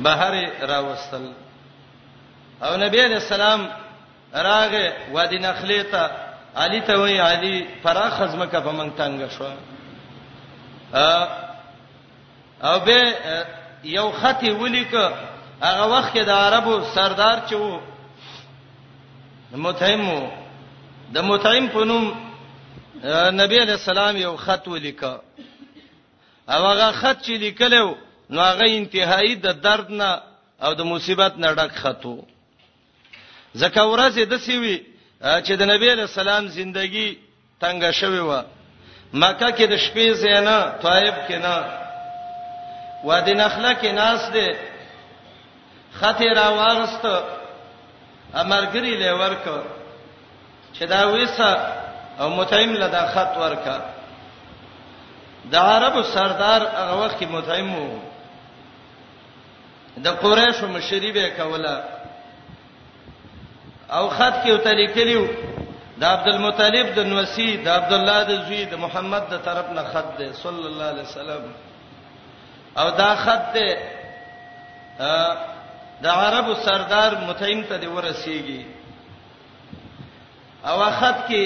بهر راوستل او نبی علیہ السلام راغه وادي نخله ته علي ته وی علي فرا خزمه کا په منګ تنگ شو او به یو خط ولیک هغه وخت د عربو سردار چې وو متعم د متعم په نوم نبی علیہ السلام یو خط ولیکا او هغه خط چې لیکلو نو هغه انتهایی د درد نه او د مصیبت نه ډک خطو زکه ورځ د سیوی چې د نبی علیہ السلام زندگی تنګه شوی و مکه کې د شپې زینا طائب کې نه وادي نخله کې ناس دي خته را واغست امرګری له ورک چې دا وېسه او متعیم له دا خط ورکا د عربو سردار هغه وخت کې متعیم وو د قریشو مشری به کوله او خط کې وته لیکلیو د عبد المطلب د نوسی د عبد الله د زوی د محمد د طرف نه خط دی صلی الله علیه وسلم او دا خط دی د عربو سردار متعین ته دی ورسیږي او خط کې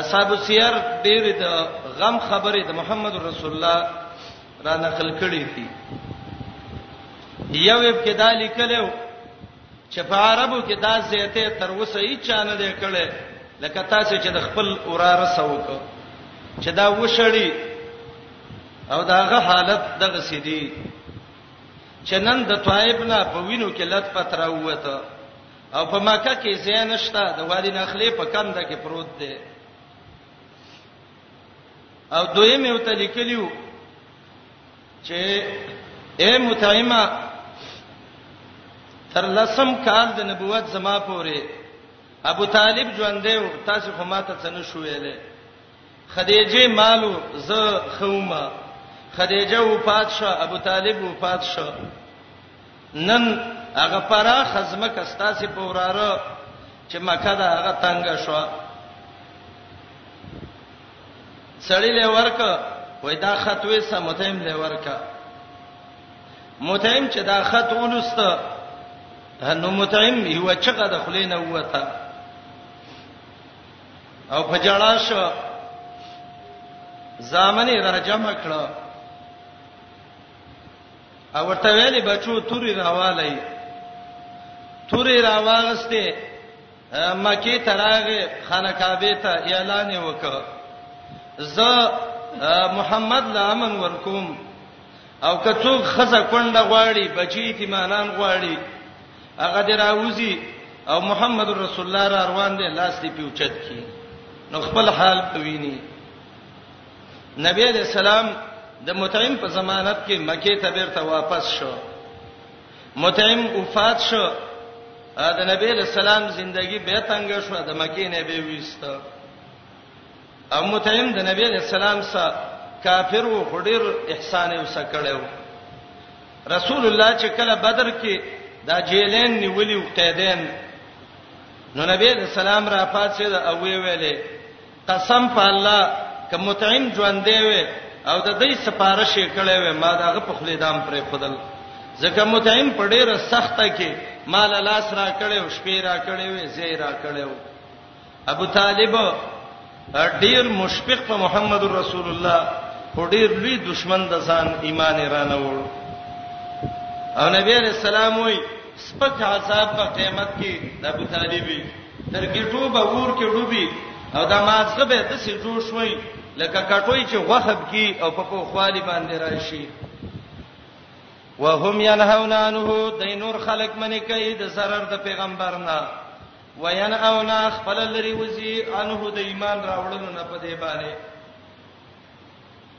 اصحاب سیر ډېر د غم خبرې د محمد رسول الله را نقل کړې دي یو ابتدا لیکلو چې په عربو کې دا زیته تر اوسه هیڅ چا نه دی کړی لکه تاسو چې د خپل وراره سوک چې دا وشړی او داغه حالت دغه سیدی چې نن د طائب نه په وینو کې لټ پتر وته او په مکه کې زین نشته د وادي نخلې په کنده کې پروت دی او دوی مې وته لیکلیو چې اے متعمه تر لسم کال د نبوت زما پورې ابو طالب ژوند دی تاسو خو ماته څه نه شو ویلې خدیجه مالو ز خومه خدیجه وفات شو ابو طالب وفات شو نن هغه پرا خزمه کستا سي پوراره چې مکه دا هغه تنگ شو سړی له ورک وای دا خط وې سم متهم له ورکا متهم چې دا خط ولست نو متهم یو چغه د خلینه وته او په جړا شو زامنې را جمع کړه او ورته ویلې بچو توري راوالای توري راوغسته مکې ته راغی خانه کعبه ته اعلان یې وکړ زه محمد لا امن ورکوم او که څوک خزه کونډه غواړي بچی ایتمانان غواړي هغه دراوزی او محمد رسول الله را روان دي لاس دی پیوچت کی نو خپل حال پوینی نبی علیہ السلام د متعین په ضمانت کې مکه ته بیرته واپس شو متعم وفات شو د نبی له سلام زندگی به تنگ شو د مکې نه به ویست او متعم د نبی له سلام سره کافر و خډیر احسان یې وسکړیو رسول الله چې کله بدر کې دا جیلین نیولی او قیدین نو نبی له سلام را پات شه دا او ویلې قسم په الله که متعم ژوندې وې او د دې سفارش یې کړې وې ما داغه په خلی دام پرې خدل ځکه متعم په ډیره سخته کې مال لاس را کړې او شپې را کړې وې زی را کړې و ابو طالب ډیر مشفق په محمد رسول الله خو ډیر لوی دشمن د ځان ایمان رانه وړ او نبی رسول الله وای سپک عذاب په قیامت کې د ابو طالبي تر ګټو به ور کې ډوبي او دا مازغه به د سې جوړ شوي لکه کټوي چې غوخب کی او په پوخوالي باندې راشي وهم ينهون عنه دینور خلق منی کوي د zarar د پیغمبر نه وینعون خپل لري وزي عنه د ایمان راوړلو نه په دی باندې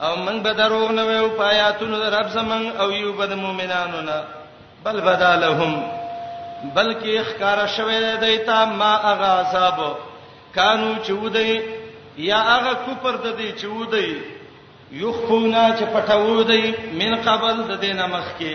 او موږ به دروغ نه ویو په آیاتونو د رب زمون او یو بد مؤمنانو نه بل بدالهم بلکې ښکارا شوه د ایتا ما اغا عذاب کانو چودای یا اغا کوپر د دې چودای یخفونا چې پټاو دی من قبل د دینه مخ کې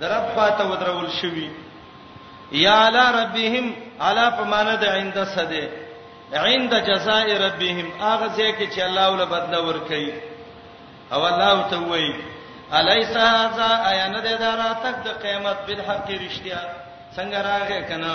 د رب خواته ودرول شوی یا علی ربهم علی په معنی د عند سده عند جزاء ربهم هغه ځای کې چې الله ول بدل ورکړي او الله ته وایي الیس هذا ایان د داراتک د قیامت بالحق رښتیا څنګه راغې کنه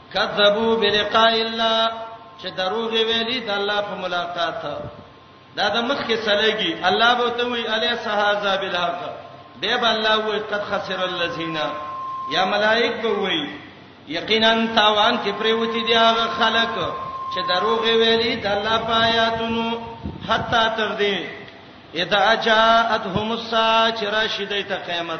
کذبوا بلقاء الله چې دروغ ویلي د الله په ملاقات دا د مخ کې سلګي الله به ته وی الی سهذا بالحق به به الله وی قد خسر الذين یا ملائک به وی یقینا تاوان کې پریوتی دی هغه خلک چې دروغ ویلي د الله په آیاتونو حتا تر دې اذا جاءتهم الساعه راشدیت قیامت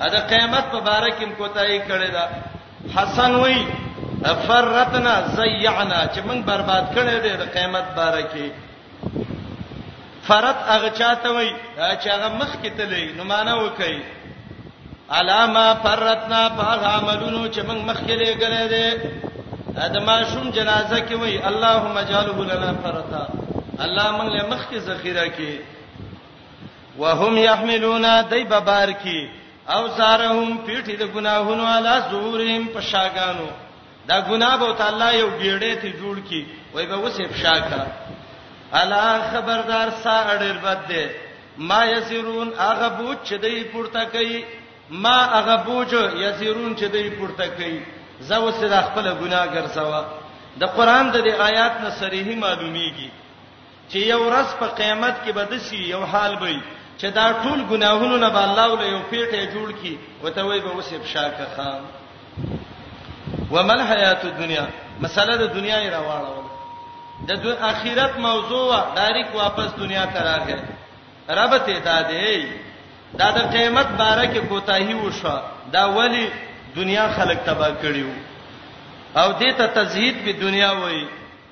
ا د قیامت په باره کې کوتای کړی دا حسن وای فرتنا زیعنا چې موږ برباد کړی دی د قیامت باره کې فرت هغه چاته وای چې هغه مخ کې تللی نو معنا وکي علاما فرتنا باغ عملونو چې موږ مخ کې لګلې دي دا معصوم جنازه کې وای اللهم اجعله لنا فرتا الله موږ له مخ کې ذخیره کې وهم يحملون دای ببار کی او زارهم پیټی د ګناهونو علا زورهم په شاګانو دا ګناه به تعالی یو بیړې ته جوړ کی وای به وسې فشا کړه الا خبردار سا اړیر بد دی ما یسرون هغه بوج چې دی پورته کوي ما هغه بوج یسرون چې دی پورته کوي زه وسې د خپل ګناه ګرځوا د قران د آیات نه صریحي معلومیږي چې یو ورځ په قیامت کې به دسی یو حال وي چې دا ټول ګناهونه نه به الله ول یو پیټه جوړ کی وته وي به وسې بشاکه خان ومل حیات الدنیا مسله د دنیا یې راواړه د دو اخرت موضوع وا ډایرک واپس دنیا ته راغی رب ته دا دی دا د قیامت باره کې کوتاهی وشو دا ولی دنیا خلق تبا کړیو او دې ته تزهید په دنیا وای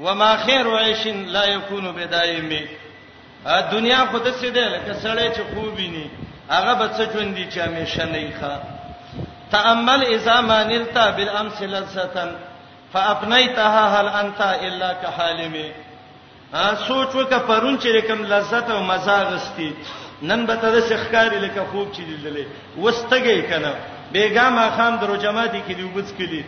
وما خیر عیش لا یکون بدایم دنیا خو د څه ده لکه سړی چې خوبینی هغه به څه ژوند دي چې همیشه نه ښه تامل اذا ما نلتا بالامس لذتن فافنيتها هل انت الا كحالم ا سوچ وکه پرون چې کوم لذت او مزه غستی نن به ته د شخکاری لکه خوب چې لیدلې وستګې کنه بیګا ما خام درو جماعتي کې دی وبڅ کلی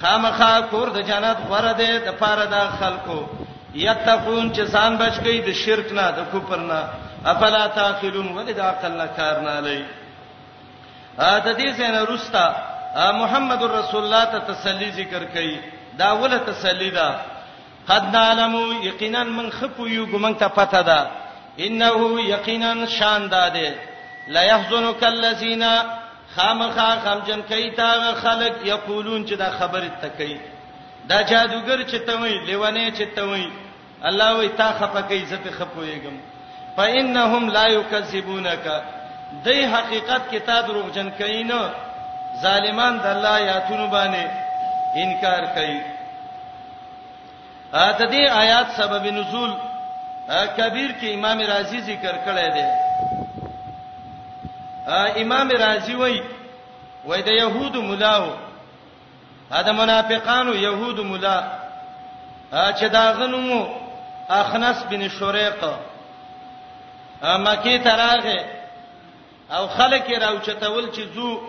خامخا کور د جنت غوړه ده د پاره د خلکو یتقون چې ځان بچ کړي د شرک نه د کفر نه افلا تاخلون ولې د عقل نه کار نه لای ا د دې سره روستا محمد رسول الله ته تسلی ذکر کړي دا وله تسلی ده قد نعلم یقینا من خپو یو ګمن ته پته ده انه یقینا شان داده لا يحزنك الذين خامخا خمجن کوي تا خلق یقولون چې دا خبره تکي دا جادوګر چې ته وای لیوانه چې ته وای الله وای تا خپه کوي زه په خپويګم فانهم لا يكذبونك دای حقیقت کې تا دروغجن کوي نه ظالمان د الله یاتونو باندې انکار کوي ا د دې آیات سبب نزول کبیر کې امام رازی ذکر کړی دی امام رازی وای وای د يهودو ملاو ا د منافقانو يهودو ملا چې دا غنمو اخنس بن شریق مکی تراغه او خلک راوچتول چې زو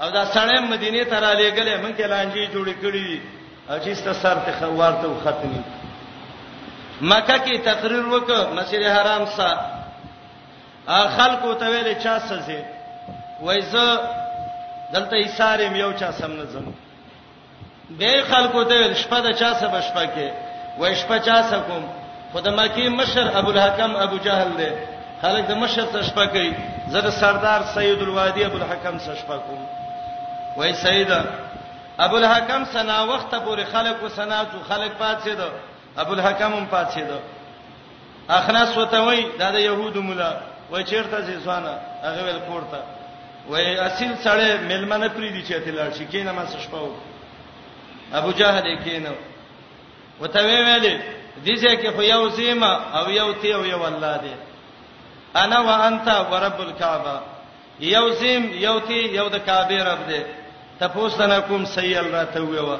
او دا سړی مدینه ته را لېګلې مونږ ته لانجې جوړې کړې دي او چې ست سر ته خوار ته وختنی مکه کې تقریر وکړ مسجد حرام سره خلکو ته ویل چا سزه وایزه دلته ایثارم یو چا سم نه زم به خلکو ته شپه د چا سبا شپه کې وای شپه چا سکم خود مکی مشر ابو الحکم ابو جهل دی خلک د مشر څخه شپه کوي زه د سردار سید الوادی ابو الحکم څخه شپه کوم وای سید ابو الحکم سنا وخت پورې خلک وسناتو خلک پاتې دو ابو الحکم هم پاتې دو اخنس وته وای دا د يهودو مولا وای چیرته زی ځوانه هغه ول کوړته وای اصل سړی ملمنه پری دی چې تلل شي کینه ما سشپاو ابو جهل کینه وته ویلې دې ځکه خو یو زیما او یو تی او یو الله دی انا وانت ورب الكعبه یو زیم یو تی یو د کعبه رب دی تاسو نه کوم سیل راته ویوا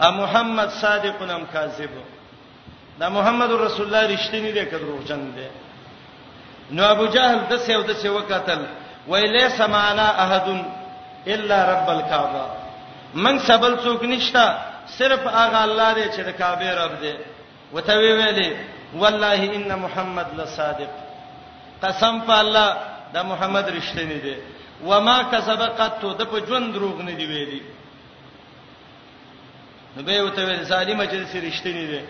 ا محمد صادق نم کاذب دا محمد رسول الله رښتینی دی که دروغجن دی نو ابو جهل د سیو د سیو قتل ویلې سمانا احد الا رب الكعبه من سبل څوک نشتا صرف هغه الله دی چې د کعبه رب دی وته وی ویلې والله ان محمد لصادق قسم په الله دا محمد رښتینی دی وما کسب قط د په ژوند دروغ نه دی ویلي نو به وته ویل ظالم چې سې رښتینی دی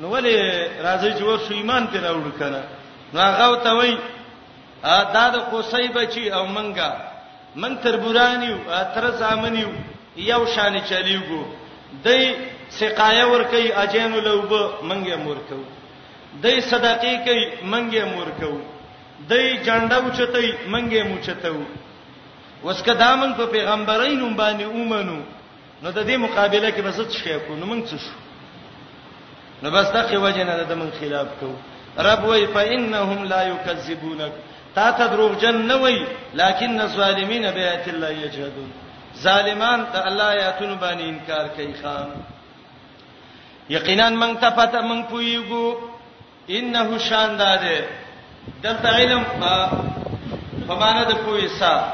نو ولې راځي چې ورشو ایمان پر راوړ کنه نو هغه وته وای دا د قصي بچي او منګه من تربورانیو تر زامنیو یو شان چلیګو دای سقایه ور کوي اجینو لوب منګه مور کو دای صدقې کوي منګه مور کو دای جانډه اوچتای منګه موچتو اوس که دا موږ په پیغمبرینو باندې اومنو نو د دې مقابله کې بس څه شي کو نو موږ څه شو نو بس دغه وجه نه د موږ خلاف کو رب وای فانهم لا یکذبونک تا ته دروغجن نه وای لکن الظالمین بیات الله یجهدون ظالمان د الله آیاتونو باندې انکار کوي خان یقینا موږ ته پته موږ پویګو انه شان داده دلته علم په معنا د پوهې سره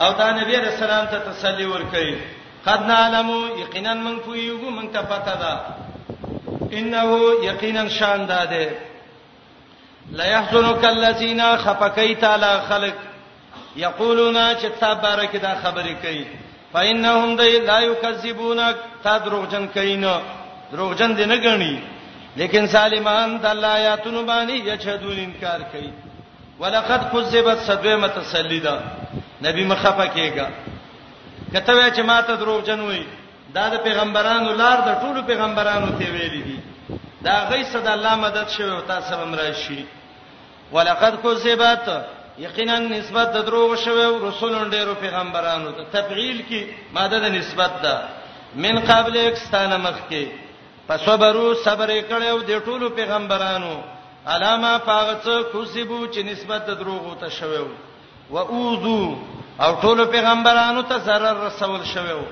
او دا نبی رسول الله ته تسلی ورکړي قد نعلم یقینا من پویګو من ته پته ده انه یقینا شان داده لا يحزنك الذين خفقيت على خلق یقولون چې تا بارکه دا خبرې کوي فإنهم دی لا یکذبونک تا دروغجن کین دروغجن دي نه غني لیکن سالمان د الله آیاتونو باندې یشهدون انکار کوي ولقد کذبت صدوه متسلیدا نبی مخه پکېګا کته وای چې ماته دروغجن وای دا د پیغمبرانو لار د ټولو پیغمبرانو ته ویلي دي دا غي صد الله مدد شوی او تاسو هم راشي ولقد کذبت یقینا نسبت د دروغ شوی رسولون ډیرو پیغمبرانو ته تفعیل کی ماده د نسبت ده من قبل اکستان مخ کی فصبروا صبر کړو د ټولو پیغمبرانو علامه پاغڅ کوسبو چې نسبت د دروغ ته شوی و اوذو او ټولو پیغمبرانو ته zarar رسول شوی و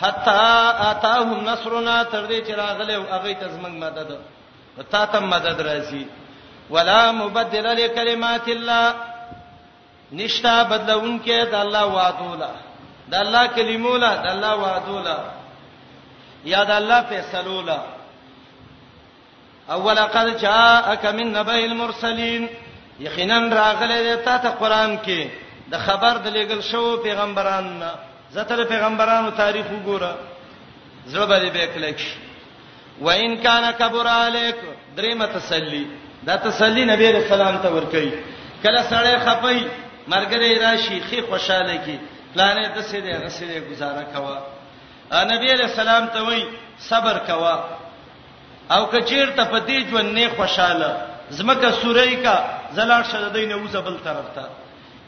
حتا اتاهم نصرنا تر دې چې راغله او هغه ته زمنګ مدد تا ته مدد راځي ولا مبدل لکلمات الله نشتا بدلون کې د الله وعده لا د الله کلمو لا د الله وعده لا یا د الله فیصلو لا اول قد جاءك من نبأ المرسلين یقینا راغله د تا ته قران کې د خبر د لګل شو پیغمبران زتر پیغمبرانو تاریخ وګوره زړه به دې به کلک شي وان کان کبر علیک دریم تسلی دا تسلی نبی رسول الله ته ورکړي کله سړی خپي مرګره راشي خي خوشاله کی پلانې د سې دې غسلې گزاره کوا نبی رسول الله ته وای صبر کوا او کچیر ته په دې ژوند نه خوشاله زمکه سورې کا زلال شددین او زبل طرف ته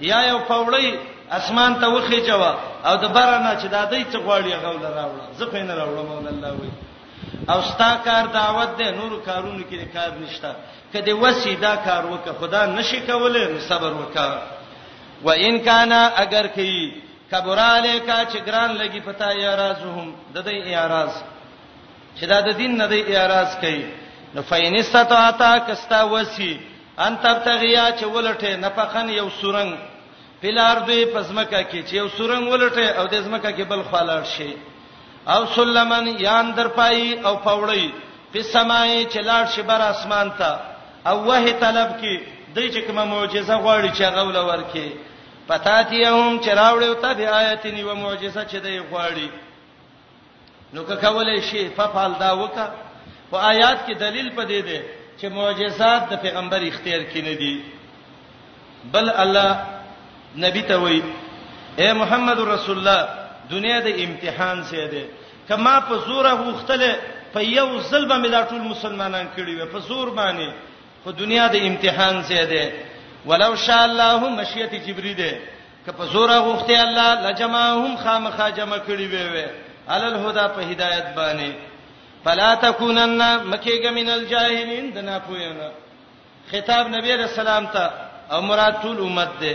یا یو پوړی اسمان ته وخیجوا او د برنه چې دا دای څه غواړي هغه ول راوړه زه په نه راوړم مولا الله وی او ستا کار دعوت ده نور کارونه کې کار نشته کله وسی دا کار وکه خدا نشي کولای نو صبر وکا و ان کان اگر کی کبراله کا چې ګران لګي پتا یا رازهم د دې اعتراض چې دا د دین نه دی اعتراض کوي نو فینستطاعتا کستا وسی ان تبتغیا چې ولټه نفقن یو سورنګ پلار دوی پزمکه کې چې یو سورنګ ولټه او د زمکه کې بل خالار شي او سلمن یان در پای او پوړی په سمای چې لاړ شي بر اسمان ته او وه طلب کې دای چې کومه معجزه غواړي چې غول ورکي پتاتیهم چراوړې او ته آیت نیو معجزه چې دی غواړي نو که کولای شي ففعل دا وکا په آیات کې دلیل پدې دی چې معجزات د پیغمبر اختیار کې نه دي بل الله نبی ته وایي اے محمد رسول الله دنیا د امتحان سي ده کما په زور غوختله په یو ځل باندې دا ټول مسلمانان کړي وي په زور باندې په دنیا د امتحان سي ده ولو شاء الله مشیت جبرئیل که په زور غوښتي الله لجمعهم خامخا جمع کړي وي وي علل هدا په هدایت باندې فلا تکونن مکیګه من الجاهلین دنا پوینا خطاب نبی رسول الله ته او مراد ټول امت دی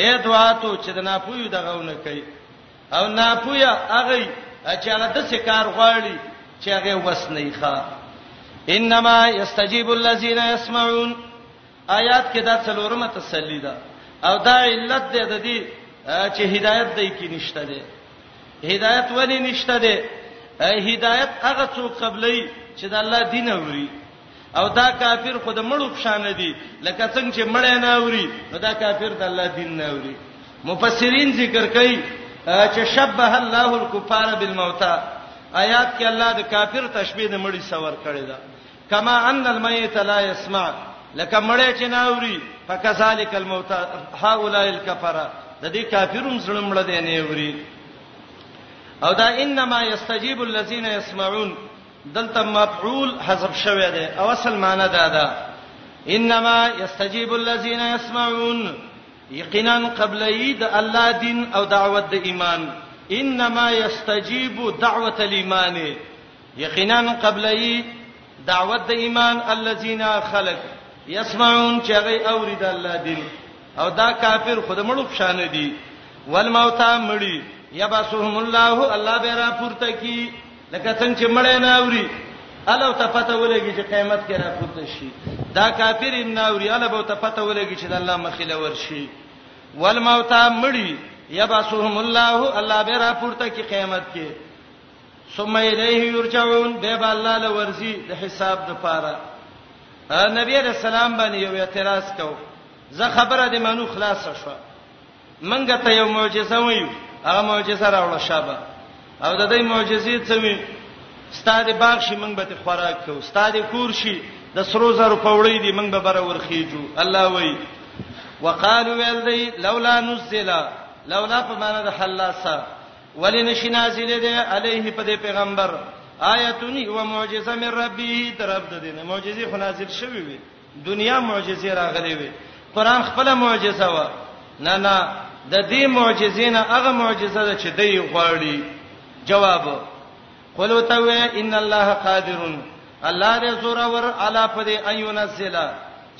اے دعا ته چې دنا پوی دغهونه کوي او نا پوی هغه چې هغه د څه کار غواړي چې هغه وسنې ښا انما یستجیب الذین یسمعون آیات کې دا څلورمه تسلی ده او دا علت ده د دې چې هدایت دای کې نشته ده هدایت ولې نشته ده هدایت هغه څوک قبلې چې د الله دین اوري او دا کافر خو د مړو پشان دي لکه څنګه چې مړ نه اوري نو دا کافر د الله دین نه اوري مفسرین ذکر کوي چې شبه الله الکفار بالموتى آیات کې الله د کافر تشبیه د مړي سور کړی دا کما ان المیت لا یسمع لکه مړی چې نه اوري فکذالک الموت هؤلاء الکفره د دې کافرون زړه مړ دی نه اوري او دا انما یستجیب الذین یسمعون دلته مفعول حذف شوی دی او اصل معنی دا ده انما یستجیب الذین یسمعون یقینا قبل اید الله دین او دعوت د ایمان انما یستجیب دعوت الايمان یقینا قبلای دعوت د ایمان الذين خلق يسمعون چې هغه اوري د الله دین او دا کافر خود مړو پشان دي والموتى مړي یبسهم الله الله به را پورته کی لکه څنګه چې مړ نه اوري الو ته پته ولګي چې قیامت کې را پورته شي دا کافر ان نه اوري الو ته پته ولګي چې د الله مخله ورشي والموتى مړي یبسهم الله الله به را پورته کی قیامت کې ثم الیه یرجعون به به الله لورزی د حساب د پاره نبی علیہ السلام باندې یو اعتراض کو زه خبره د منو خلاص شو منګه ته یو معجزه وایو هغه معجزه راوړه شابه او د دې معجزې څه وی ستاد باغ شي منګ به ته خوراک کو ستاد کور شي د سرو زرو پوړې دي منګ به بره ورخیجو الله وایي وقالو ولدی لولا نزل لولا په معنا د حلاسه ولی نشی نازل دی علیه په دې پیغمبر آیتونی و معجزه من ربی طرف د دینه معجزه خو نازل شوی وي دنیا معجزه راغلی وي قران خپل معجزه و نه نه د دې معجزې نه هغه معجزه ده چې دی غواړي جواب قل وته وې ان الله قادر الله دې زور ور علا پدې ايونه سلا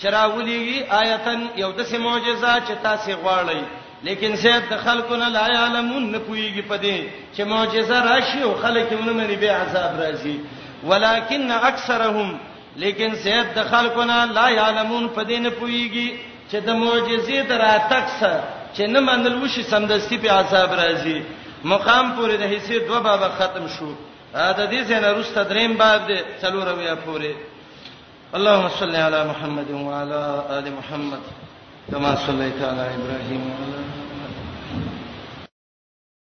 چراولېږي آیتن یو د سه معجزه چې تاسو غواړئ لیکن زید د خلقنا لا یعلمون نه پويږي پدې چې معجزه راشي او خلک یې ونه مني به عذاب راځي ولکن اکثرهم لیکن زید د خلکو نه لا یعلمون په دې نه پويږي چې د معجزې دراتک سره چې نه منل وشي سمدستي په عذاب راځي مقام پورې د حصے دوه باب ختم شو دا دې څنګه روسته دریم باب دې څلور ویا پورې اللهم صل علی محمد و علی آل محمد کما صلیت علی ابراهیم و علی